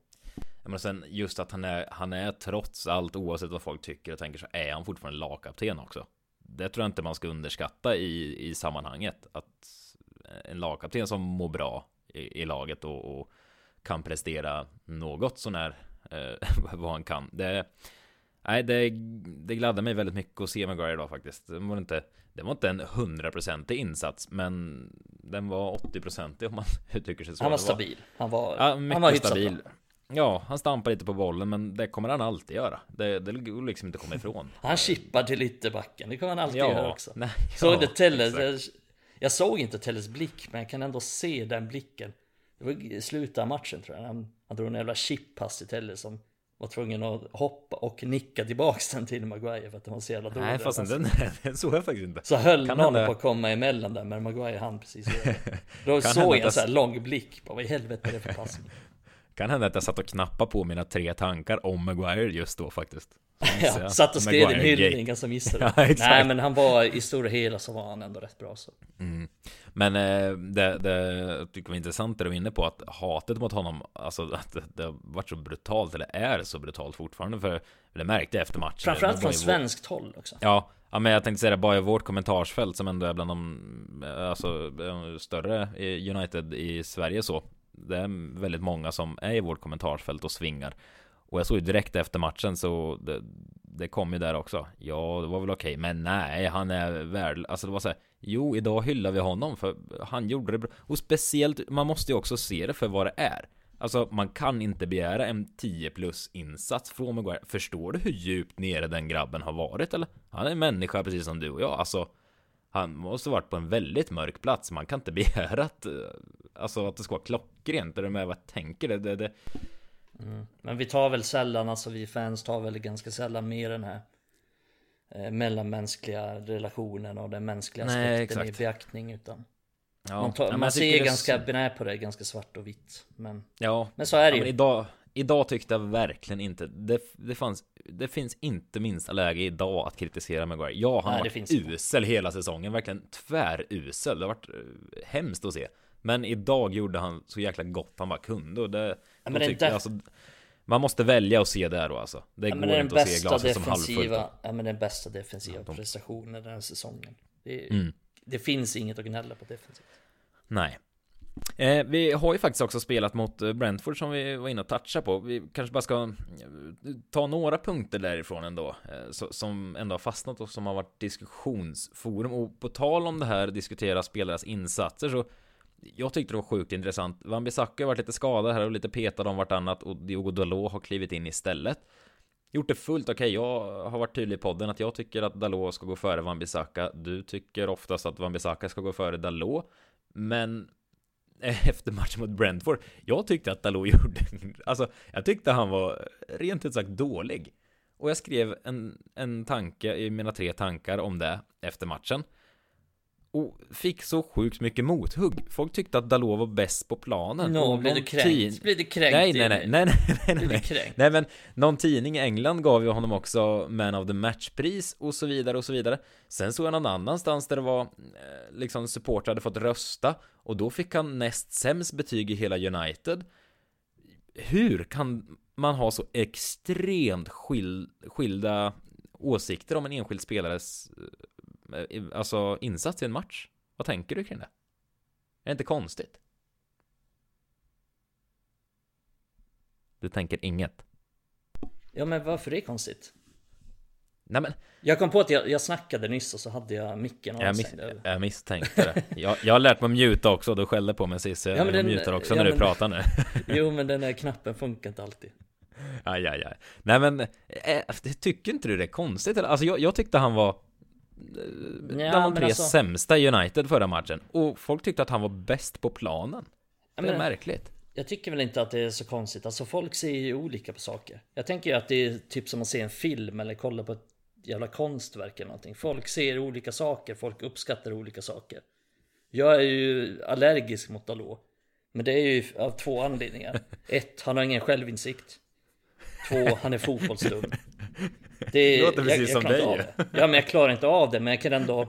Ja men sen just att han är, han är trots allt oavsett vad folk tycker och tänker så är han fortfarande lagkapten också det tror jag inte man ska underskatta i, i sammanhanget. Att en lagkapten som mår bra i, i laget och, och, kan prestera något sånär vad han kan. Det, nej, det, det gladde mig väldigt mycket att se Maguire idag faktiskt. Det var inte, det var inte en hundraprocentig insats, men den var 80-procentig om man uttrycker sig så. Han var stabil. Han var, ja, han var stabil. Ja, han stampar lite på bollen, men det kommer han alltid göra. Det, det går liksom inte att komma ifrån. han chippar till ytterbacken, det kommer han alltid ja, göra också. Nej, såg ja, du Telles? Jag, jag, såg inte Telles blick, men jag kan ändå se den blicken. Det var i slutet av matchen tror jag. Han, han drog en jävla chippass till Telles som var tvungen att hoppa och nicka tillbaks den till Maguire för att den var så jävla dålig. Nej fast den, den såg jag faktiskt inte. Så höll kan någon hända... på att komma emellan där men Maguire han precis Då såg jag en så här lång blick på vad i helvete är det för passning. Kan hända att jag satt och knappade på mina tre tankar om Maguire just då faktiskt. Ja, satt och skrev en hyllning så missade ja, Nej men han var i stora hela så var han ändå rätt bra så. Mm. Men eh, det, det jag tycker var intressant det du var inne på att hatet mot honom, alltså att det, det har varit så brutalt, eller är så brutalt fortfarande, för det märkte jag efter matchen. Framförallt från svenskt håll också. Ja, ja, men jag tänkte säga det bara i vårt kommentarsfält som ändå är bland de alltså, större United i Sverige så det är väldigt många som är i vårt kommentarsfält och svingar. Och jag såg ju direkt efter matchen så det, det kom ju där också. Ja, det var väl okej, okay, men nej, han är värd. Alltså det var så här. Jo, idag hyllar vi honom för han gjorde det bra. Och speciellt, man måste ju också se det för vad det är. Alltså man kan inte begära en 10 plus insats från Maguire. Förstår du hur djupt nere den grabben har varit eller? Han är en människa precis som du och jag. Alltså han måste varit på en väldigt mörk plats. Man kan inte begära att, eh, alltså att det ska vara klockrent. är du med vad jag tänker. Det, det, det. Mm. Men vi tar väl sällan, alltså vi fans tar väl ganska sällan med den här eh, mellanmänskliga relationen och den mänskliga aspekten Nej, i beaktning. Utan ja. man, tar, ja, man ser ganska benä på det, ganska svart och vitt. Men, ja. men så är det ju. idag, idag tyckte jag verkligen inte det, det, fanns, det finns inte minsta läge idag att kritisera Maguire. Ja, han Nej, har varit usel inte. hela säsongen, verkligen tvärusel. Det har varit uh, hemskt att se. Men idag gjorde han så jäkla gott han bara kunde och det, ja, men det alltså, man måste välja att se det då alltså. Det ja, går inte att se glaset som halvfullt. Ja men den bästa defensiva ja, de... prestationen den här säsongen. Det, mm. det finns inget att gnälla på defensivt. Nej. Eh, vi har ju faktiskt också spelat mot eh, Brentford som vi var inne och touchade på. Vi kanske bara ska eh, ta några punkter därifrån ändå. Eh, så, som ändå har fastnat och som har varit diskussionsforum. Och på tal om det här diskutera spelares insatser så jag tyckte det var sjukt intressant. Van Bissaka har varit lite skadad här och lite petad om vartannat och Diogo Dalot har klivit in istället. Gjort det fullt okej. Okay. Jag har varit tydlig i podden att jag tycker att Dalot ska gå före Van Bissaka. Du tycker oftast att Van Bissaka ska gå före Dalot. Men efter matchen mot Brentford. Jag tyckte att Dalot gjorde, alltså jag tyckte han var rent ut sagt dålig. Och jag skrev en, en tanke i mina tre tankar om det efter matchen. Och fick så sjukt mycket mothugg. Folk tyckte att Dalot var bäst på planen. No, blev du kränkt? Blir du kränkt? Nej, nej, nej, nej, nej, nej, nej. nej, men någon tidning i England gav ju honom också Man of the Match-pris och så vidare och så vidare. Sen såg jag någon annanstans där det var eh, liksom supportrar hade fått rösta och då fick han näst sämst betyg i hela United. Hur kan man ha så extremt skil skilda åsikter om en enskild spelares Eh, alltså insats i en match. Vad tänker du kring det? Är det inte konstigt? Du tänker inget? Ja men varför är det konstigt? Nej men Jag kom på att jag, jag snackade nyss och så hade jag micken jag, mis jag misstänkte det jag, jag har lärt mig att mjuta också, du skällde på mig sist Jag, ja, jag mutar också ja, när du pratar nu Jo men den här knappen funkar inte alltid Aj, aj, aj. Nej men, äh, tycker inte du det är konstigt? Alltså jag, jag tyckte han var ja, bland de tre alltså... sämsta i United förra matchen. Och folk tyckte att han var bäst på planen. Det är men, märkligt. Jag tycker väl inte att det är så konstigt. Alltså folk ser ju olika på saker. Jag tänker ju att det är typ som att se en film eller kolla på ett jävla konstverk eller någonting. Folk ser olika saker, folk uppskattar olika saker. Jag är ju allergisk mot Dalot. Men det är ju av två anledningar. Ett, han har ingen självinsikt. Två, han är fotbollsdum. Det, låter precis jag, jag som dig Ja men jag klarar inte av det men jag kan ändå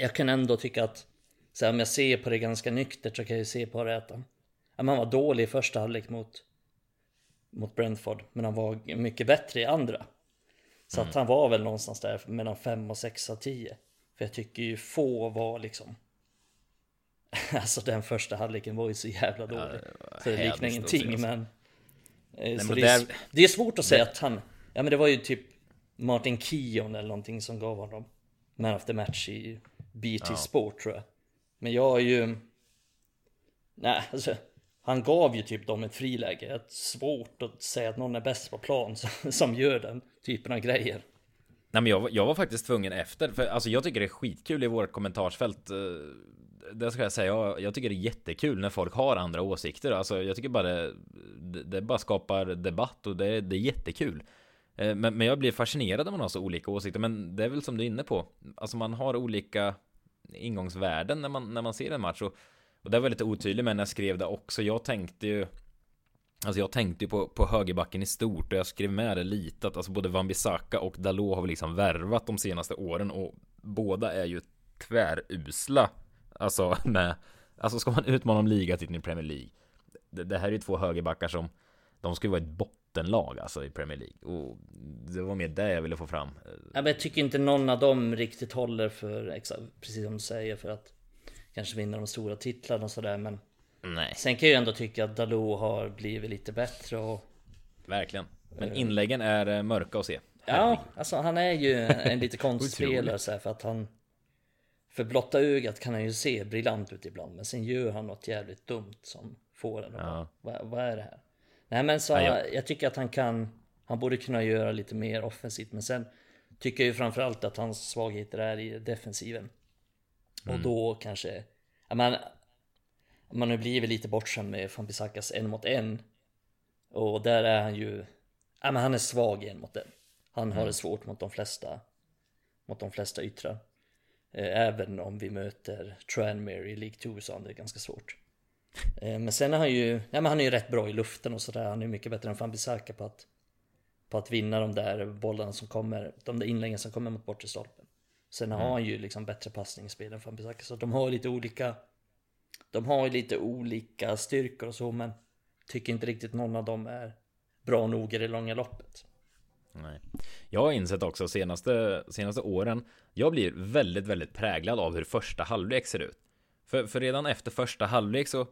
Jag kan ändå tycka att så här, om jag ser på det ganska nyktert så kan jag se på det att han, han var dålig i första halvlek mot Mot Brentford Men han var mycket bättre i andra Så att han var väl någonstans där mellan 5 och 6 av 10. För jag tycker ju få var liksom Alltså den första halvleken var ju så jävla dålig. så det liknar ingenting men Eh, så men det, där- är, det är svårt att säga att han Ja men det var ju typ Martin Kion eller någonting som gav honom Man of the match i BT Sport tror jag. Men jag är ju Nej alltså Han gav ju typ dem ett friläge. Det är svårt att säga att någon är bäst på plan som, som gör den typen av grejer. Nej men jag, jag var faktiskt tvungen efter, för alltså jag tycker det är skitkul i vårt kommentarsfält eh, det ska jag säga, jag, jag tycker det är jättekul när folk har andra åsikter. Alltså jag tycker bara det, det, det bara skapar debatt och det, det är jättekul. Eh, men, men jag blir fascinerad när man har så olika åsikter Men det är väl som du är inne på. Alltså man har olika ingångsvärden när man, när man ser en match och, och det var lite otydligt men när jag skrev det också. Jag tänkte ju Alltså jag tänkte ju på, på högerbacken i stort och jag skrev med det lite att alltså både Wan-Bissaka och Dalot har vi liksom värvat de senaste åren och båda är ju tvärusla. Alltså med, alltså ska man utmana om ligatiteln i Premier League. Det, det här är ju två högerbackar som, de ska ju vara ett bottenlag alltså i Premier League. Och det var mer det jag ville få fram. Ja, men jag tycker inte någon av dem riktigt håller för, precis som du säger, för att kanske vinna de stora titlarna och sådär. Men Nej, sen kan jag ju ändå tycka att Dalot har blivit lite bättre och verkligen. Men inläggen är eh, mörka att se. ja, alltså han är ju en lite konstspelare så här, för att han för blotta ögat kan han ju se briljant ut ibland, men sen gör han något jävligt dumt som får en att Ja. vad, vad är det här? Nej men så Ja, jag- tycker att han kan, han borde kunna göra lite mer offensivt, men sen tycker jag ju framförallt att hans svagheter är i defensiven. Och då kanske, ja men man har blivit lite bortskämd med Fambisakas en mot en. Och där är han ju, ja men han är svag en mot en. Han har det svårt mot de flesta, mot de flesta yttrar. Eh, Även om vi möter Tranmere i League 2 så han det ganska svårt. Eh, Men sen är han ju, ja men han är ju rätt bra i luften och sådär. Han är mycket bättre än Fambisaka på att, på att vinna de där bollarna som kommer, de där inläggen som kommer mot bortre stolpen. Sen har han ju liksom bättre passningsspel än Fambisaka. Så de har lite olika, de har ju lite olika styrkor och så men tycker inte riktigt någon av dem är bra nog i det långa loppet. Nej. Jag har insett också senaste, senaste åren Jag blir väldigt, väldigt präglad av hur första halvlek ser ut För, för redan efter första halvlek så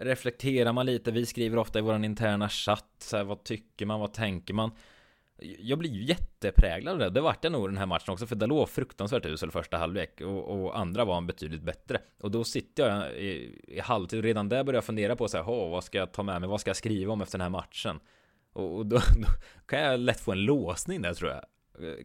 Reflekterar man lite, vi skriver ofta i våran interna chatt så här, Vad tycker man, vad tänker man? Jag blir ju jättepräglad av det, det vart jag nog den här matchen också För det låg fruktansvärt usel första halvlek och, och andra var en betydligt bättre Och då sitter jag i, i halvtid och redan där börjar jag fundera på så här, vad ska jag ta med mig, vad ska jag skriva om efter den här matchen? Och, och då, då kan jag lätt få en låsning där tror jag.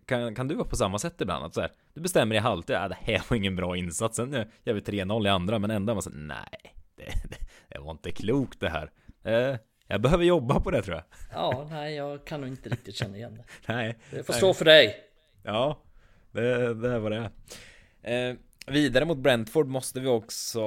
Kan, kan du vara på samma sätt ibland? Att så här, du bestämmer i halvtid, ja, det här var ingen bra insats. Sen gör vi 3-0 i andra, men ändå var man så nej, det, det, det var inte klokt det här. Eh, jag behöver jobba på det tror jag. Ja, nej jag kan nog inte riktigt känna igen det. Nej, Det får nej. stå för dig. Ja, det, det vad det. Eh, vidare mot Brentford måste vi också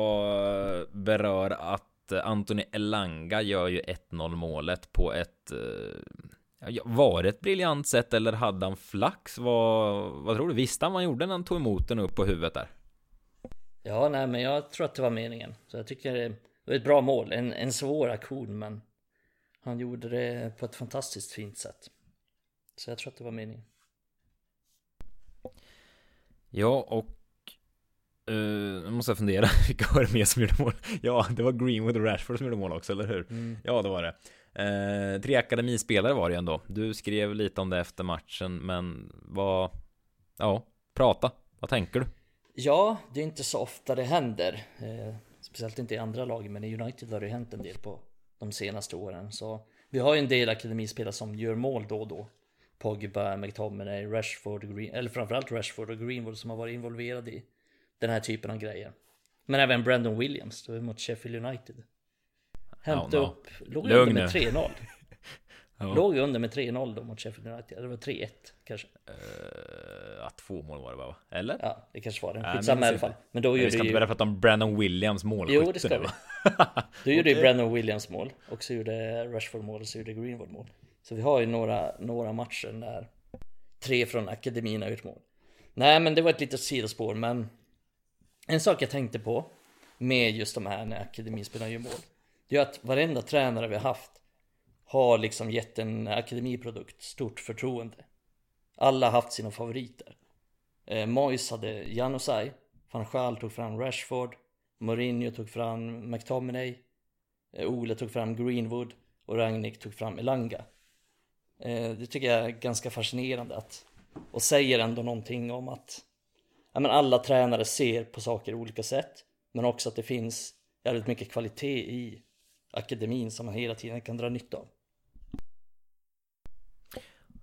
beröra att eh, Anthony Elanga gör ju 1-0 målet på ett eh, Var det ett briljant sätt eller hade han flax? Vad, vad tror du? Visste han vad han gjorde när han tog emot den upp på huvudet där? Ja, nej, men jag tror att det var meningen. Så jag tycker det var ett bra mål. En, en svår aktion, men han gjorde det på ett fantastiskt fint sätt. Så jag tror att det var meningen. Ja, och Uh, nu måste jag fundera, vilka var det mer som gjorde mål? Ja, det var Greenwood och Rashford som gjorde mål också, eller hur? Ja, det var det. Uh, tre akademispelare var det ju ändå. Du skrev lite om det efter matchen, men vad... Ja, prata. Vad tänker du? Ja, det är inte så ofta det händer. Eh, speciellt inte i andra lag, men i United har det hänt en del på de senaste åren. Så vi har ju en del akademispelare som gör mål då och då. Pogba, McTominay, Rashford, Green, eller framförallt Rashford och Greenwood som har varit involverade i den här typen av grejer. Men även Brandon Williams, då mot Sheffield United. Hämtade Ja, no. upp, låg Lugn under med nu. 3-0. Ja. Låg under med 3-0 då mot Sheffield United, det var 3-1 kanske. Uh, ja, två mål var det bara, va? Eller? Ja, det kanske var det. Nej, Skitsamma i minns alla fall. inte. Men då Men vi gjorde ska inte ju... börja prata om Brandon Williams målskytte Jo, det ska vi. Då gjorde ju. Brandon Williams mål och så gjorde Rashford mål och så gjorde Greenwood mål. Så vi har ju några, några matcher där tre från akademin har gjort mål. Nej, men det var ett litet sidospår, men en sak jag tänkte på med just de här när akademispelarna gör mål. Det är att varenda tränare vi har haft har liksom gett en akademiprodukt stort förtroende. Alla har haft sina favoriter. Eh, Moyes hade Janusaj, van Gaal tog fram Rashford, Mourinho tog fram McTominay, eh, Ole tog fram Greenwood och Rangnick tog fram Elanga. Eh, det tycker jag är ganska fascinerande att, och säger ändå någonting om att ja, men alla tränare ser på saker på olika sätt, men också att det finns jävligt mycket kvalitet i akademin som man hela tiden kan dra nytta av.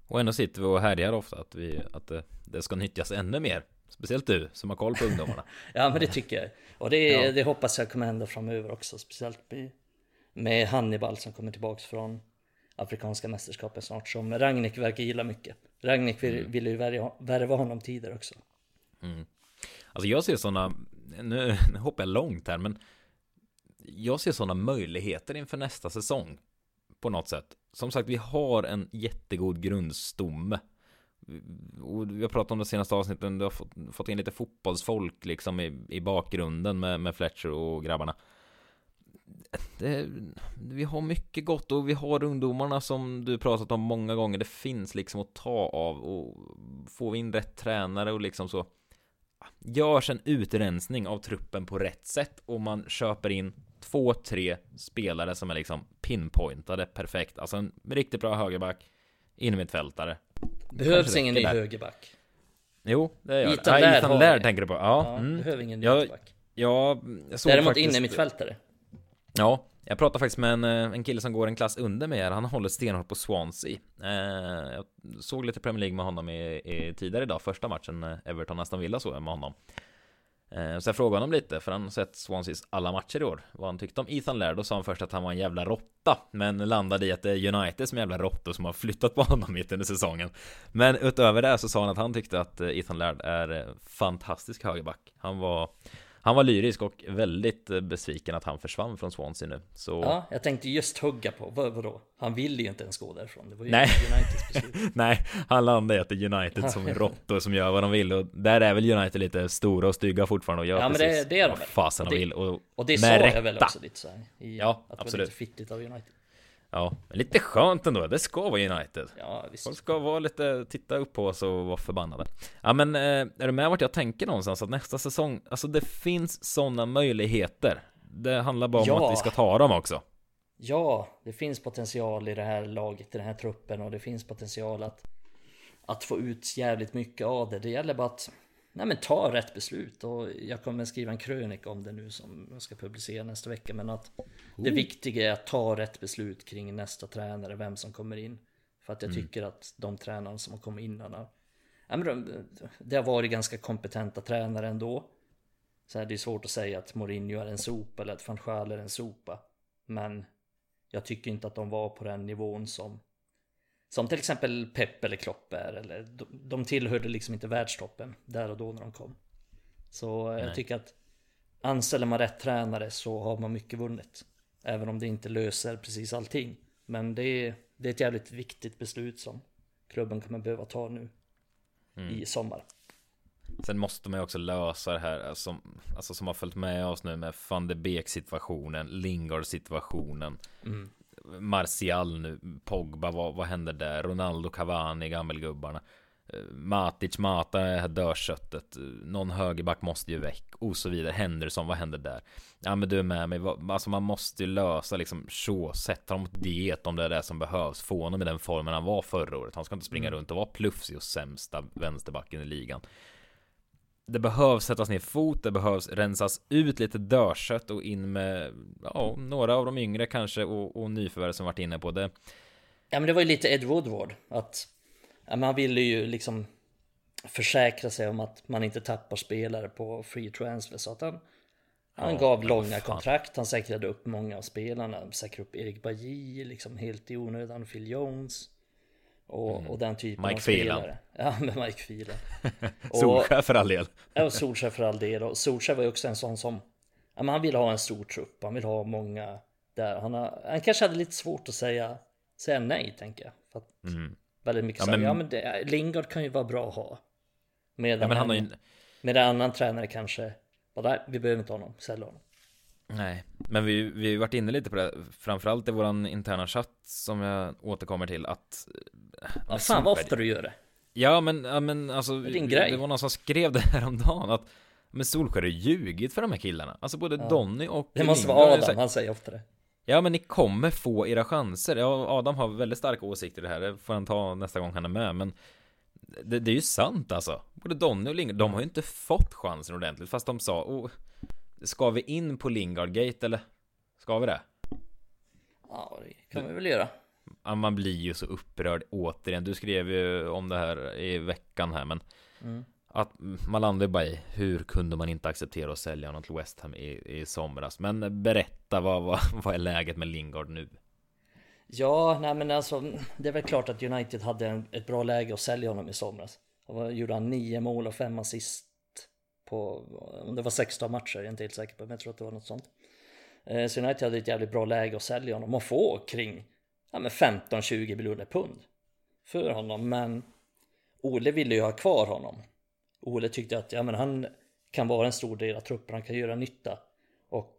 Och ändå sitter vi och härjar ofta att, vi, att det, det ska nyttjas ännu mer. Speciellt du som har koll på ungdomarna. ja men det tycker jag. Och det, ja. det hoppas jag kommer hända framöver också. Speciellt med, med Hannibal som kommer tillbaks från Afrikanska mästerskapen snart. Som Ragnik verkar gilla mycket. Ragnik vill, mm. ville ju värva honom tidigare också. Mm. Alltså jag ser sådana, nu, nu hoppar jag långt här men jag ser sådana möjligheter inför nästa säsong på något sätt. Som sagt, vi har en jättegod grundstomme. Och vi har pratat om det senaste avsnitten, du har fått, fått in lite fotbollsfolk liksom i, i bakgrunden med, med Fletcher och grabbarna. Det, vi har mycket gott och vi har ungdomarna som du pratat om många gånger. Det finns liksom att ta av och får vi in rätt tränare och liksom så görs en utrensning av truppen på rätt sätt och man köper in två, tre spelare som är liksom pinpointade perfekt. Alltså en riktigt bra högerback, innermittfältare. Behövs ingen ny högerback. Jo, det gör Ethan det. Ethan Laird tänker du på. Ja, ja mm. behöver ingen ny ja, högerback. Ja, jag såg Däremot faktiskt... innermittfältare. Ja, jag pratade faktiskt med en, eh, en kille som går en klass under mig här. Han håller stenhårt på Swansea. Eh, jag såg lite Premier League med honom i, i tidigare idag, första matchen Everton Aston Villa såg jag med honom. Eh, så jag frågade honom lite, för han har sett Swanseas alla matcher i år. Vad han tyckte om Ethan Laird då sa han först att han var en jävla råtta. Men landade i att det är United som är jävla råttor som har flyttat på honom mitt under säsongen. Men utöver det så sa han att han tyckte att eh, Ethan Laird är eh, fantastisk högerback. Han var han var lyrisk och väldigt eh, besviken att han försvann från Swansea nu. Så... Ja, jag tänkte just hugga på, vad, vadå? Han ville ju inte ens gå därifrån. Det var ju Nej. Uniteds beslut. Nej, han landade är United som råttor som gör vad de vill. Och där är väl United lite stora och stygga fortfarande och gör ja, precis men det, det är de vad fasen de vill. Och, och det sa jag väl också lite så här, i, Ja, att absolut. Det var lite fittigt av United. Ja, lite skönt ändå. Det ska vara United. Ja, visst. Folk ska vara lite, titta upp på oss och vara förbannade. Ja, men eh, är du med vart jag tänker någonstans? Att nästa säsong, alltså det finns sådana möjligheter. Det handlar bara om ja. att vi ska ta dem också. Ja, det finns potential i det här laget, i den här truppen och det finns potential att, att få ut jävligt mycket av det. Det gäller bara att nej men ta rätt beslut och jag kommer skriva en krönika om det nu som jag ska publicera nästa vecka men att oh. det viktiga är att ta rätt beslut kring nästa tränare, vem som kommer in. För att jag mm. tycker att de tränarna som har kommit innan har, ja, men de, det har varit ganska kompetenta tränare ändå. Så här, det är svårt att säga att Mourinho är en sopa eller att van är en sopa. Men jag tycker inte att de var på den nivån som som till exempel Pep eller Klopp är. Eller, de, de tillhörde liksom inte världstoppen där och då när de kom. Så Nej. jag tycker att anställer man rätt tränare så har man mycket vunnet. Även om det inte löser precis allting. Men det är, det är ett jävligt viktigt beslut som klubben kommer behöva ta nu mm. i sommar. Sen måste man ju också lösa det här som, alltså som har följt med oss nu med van de Beek situationen, Lingard situationen. Mm. Martial nu, Pogba, vad, vad händer där? Ronaldo, Cavani, gammelgubbarna. Eh, Matic, Mata dörrköttet. Någon högerback måste ju väck och så vidare. Henderson, vad händer där? Ja men du är med mig. Alltså man måste ju lösa liksom så. Sätta honom på diet om det är det som behövs. Få honom i den formen han var förra året. Han ska inte springa mm. runt och vara plufsig och sämsta vänsterbacken i ligan det behövs sättas ner fot, det behövs rensas ut lite dörrkött och in med ja, några av de yngre kanske och, och nyförvärv som varit inne på det. Ja men det var ju lite Ed Woodward att ja, man ville ju liksom försäkra sig om att man inte tappar spelare på free transfer så att han han ja, gav långa fan. kontrakt, han säkrade upp många av spelarna, säkrade upp Erik Bajy liksom helt i onödan, Phil Jones och, mm. och den typen Mike av spelare. Ja, med Mike Phelan. Solskär för all del. Ja, Solskär för all del. Och Solskär var ju också en sån som, ja, men han vill ha en stor trupp, han vill ha många där. Han, har, han kanske hade lite svårt att säga, säga nej, tänker jag. För att mm. Väldigt mycket ja, men, ja men det, Lingard kan ju vara bra att ha. Medan ja, men han har ju... Med en annan tränare kanske, bara, vi behöver inte ha honom, sälja honom. Nej, men vi, vi har varit inne lite på det, framförallt i våran interna chatt som jag återkommer till att... Ja, fan vad ofta du gör det. Ja men, ja, men alltså Det. Det var någon som skrev det här om dagen att Men Solskjaer har ljugit för de här killarna Alltså både Donny och Det måste vara Adam, sagt- han säger ofta det. Ja men ni kommer få era chanser Ja Adam har väldigt starka åsikter i det här Det får han ta nästa gång han är med men Det, det är ju sant alltså Både Donny och Lingard De har ju inte fått chansen ordentligt Fast de sa oh, Ska vi in på Lingard Gate eller? Ska vi det? Ja, det kan vi väl göra. Man blir ju så upprörd återigen. Du skrev ju om det här i veckan här, men Mm. att man landar bara i hur kunde man inte acceptera att sälja honom till West Ham i, i somras? Men berätta, vad, vad, vad är läget med Lingard nu? Ja, nej men alltså det är väl klart att United hade en, ett bra läge att sälja honom i somras. Och gjorde han nio mål och fem assist på, om det var 16 matcher, jag är inte helt säker på, men jag tror att det var något sånt. Eh, så United hade ett jävligt bra läge att sälja honom och få kring ja, 15-20 miljoner pund för honom. Men Ole ville ju ha kvar honom. Ole tyckte att ja, men han kan vara en stor del av truppen, han kan göra nytta. Och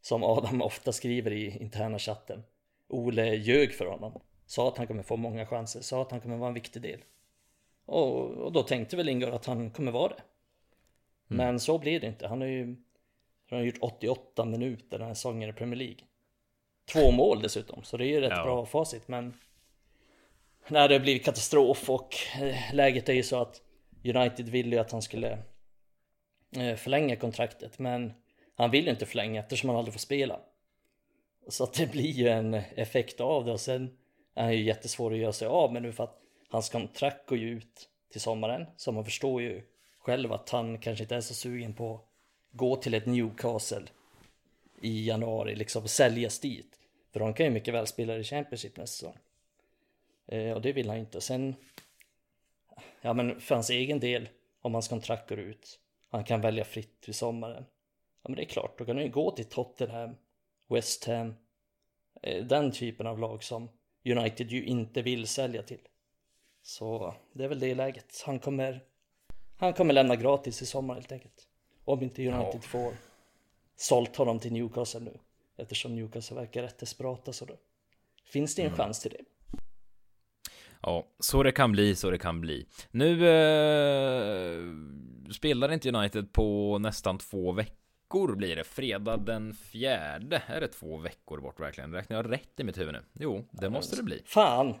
som Adam ofta skriver i interna chatten, Ole ljög för honom. Sa att han kommer få många chanser, sa att han kommer vara en viktig del. Och, och då tänkte väl Lingard att han kommer vara det. Men så blir det inte. Han har ju han har gjort 88 minuter den här säsongen i Premier League. Två mål dessutom, så det är ju rätt Ja. bra facit. Men när det blir katastrof och eh, läget är ju så att United ville ju att han skulle eh, förlänga kontraktet. Men han vill ju inte förlänga eftersom han aldrig får spela. Så att det blir ju en effekt av det och sen är han ju jättesvår att göra sig av med nu för att hans kontrakt går ju ut till sommaren. Så man förstår ju själv att han kanske inte är så sugen på att gå till ett Newcastle i januari liksom säljas dit. För de kan ju mycket väl spela i Championship nästa säsong. Eh, och det vill han inte. Sen, ja men för hans egen del, om hans kontrakt går ut, han kan välja fritt till sommaren. Ja men det är klart, då kan han ju gå till Tottenham, West Ham, eh, den typen av lag som United ju inte vill sälja till. Så det är väl det läget. Han kommer, han kommer lämna gratis i sommar helt enkelt. Om inte United Ja. får sålt honom till Newcastle nu. Eftersom Newcastle verkar rätt desperata så då finns det en chans till det. Ja, så det kan bli, så det kan bli. Nu eh, spelar inte United på nästan två veckor blir det. Fredag den fjärde. Är det två veckor bort verkligen? Räknar jag rätt i mitt huvud nu? Jo, det måste det bli. Fan!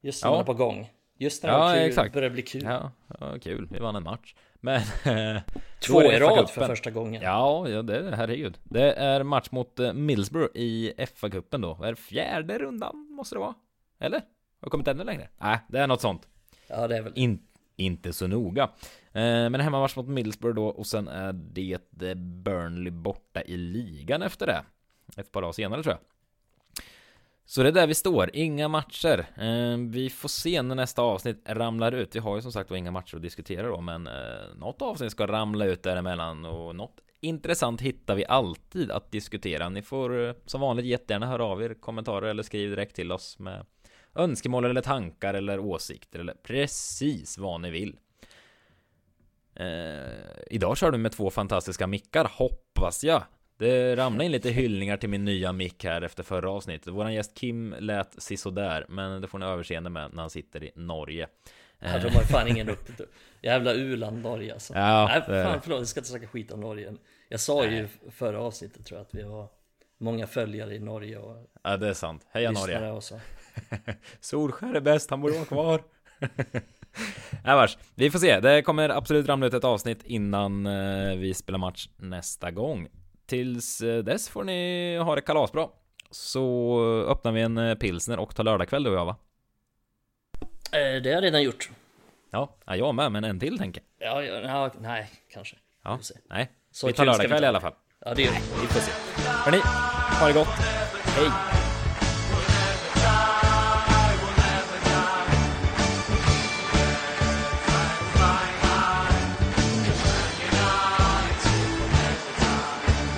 Just när Ja. på gång. Just när det Ja, är kul, exakt. börjar bli kul. Ja, ja, kul. Vi vann en match. Men... eh, Två är i rad för första gången. Ja, ja, det herregud. Det är match mot eh, Middlesbrough i FA-cupen då. Är det fjärde rundan måste det vara? Eller? Har jag kommit ännu längre? Nej, det är något sånt. Ja, det är väl. In, inte så noga. Eh, men hemmamatch mot Middlesbrough då och sen är det Burnley borta i ligan efter det. Ett par dagar senare tror jag. Så det är där vi står, inga matcher. Ehm, vi får se när nästa avsnitt ramlar ut. Vi har ju som sagt var inga matcher att diskutera då, men eh, något avsnitt ska ramla ut däremellan och något intressant hittar vi alltid att diskutera. Ni får eh, som vanligt jättegärna höra av er kommentarer eller skriv direkt till oss med önskemål eller tankar eller åsikter eller precis vad ni vill. Eh, idag kör du med två fantastiska mickar, hoppas jag. Det ramlade in lite hyllningar till min nya mick här efter förra avsnittet. Våran gäst Kim lät sisådär, men det får ni överseende med när han sitter i Norge. Ja, de har fan ingen upp. Jävla u-land Norge alltså. Ja, Nej, fan förlåt, jag ska inte snacka skit om Norge. Jag sa ju förra avsnittet tror jag att vi har många följare i Norge och Ja, det är sant. Heja Norge. lyssnare och så. Solskär är bäst, han borde vara kvar. Nej vars, vi får se. Det kommer absolut ramla ut ett avsnitt innan eh, vi spelar match nästa gång. Tills eh, dess får ni ha det kalasbra. Så öppnar vi en eh, pilsner och tar lördagkväll du och jag va? Eh, Det har jag redan gjort. Ja, ja, jag med, men en till tänker jag. Ja, ja, nej, kanske. Ja, nej. Så vi tar lördagkväll i alla fall. Ja, det gör vi. Vi får se. Hörni, ha det gott. Hej!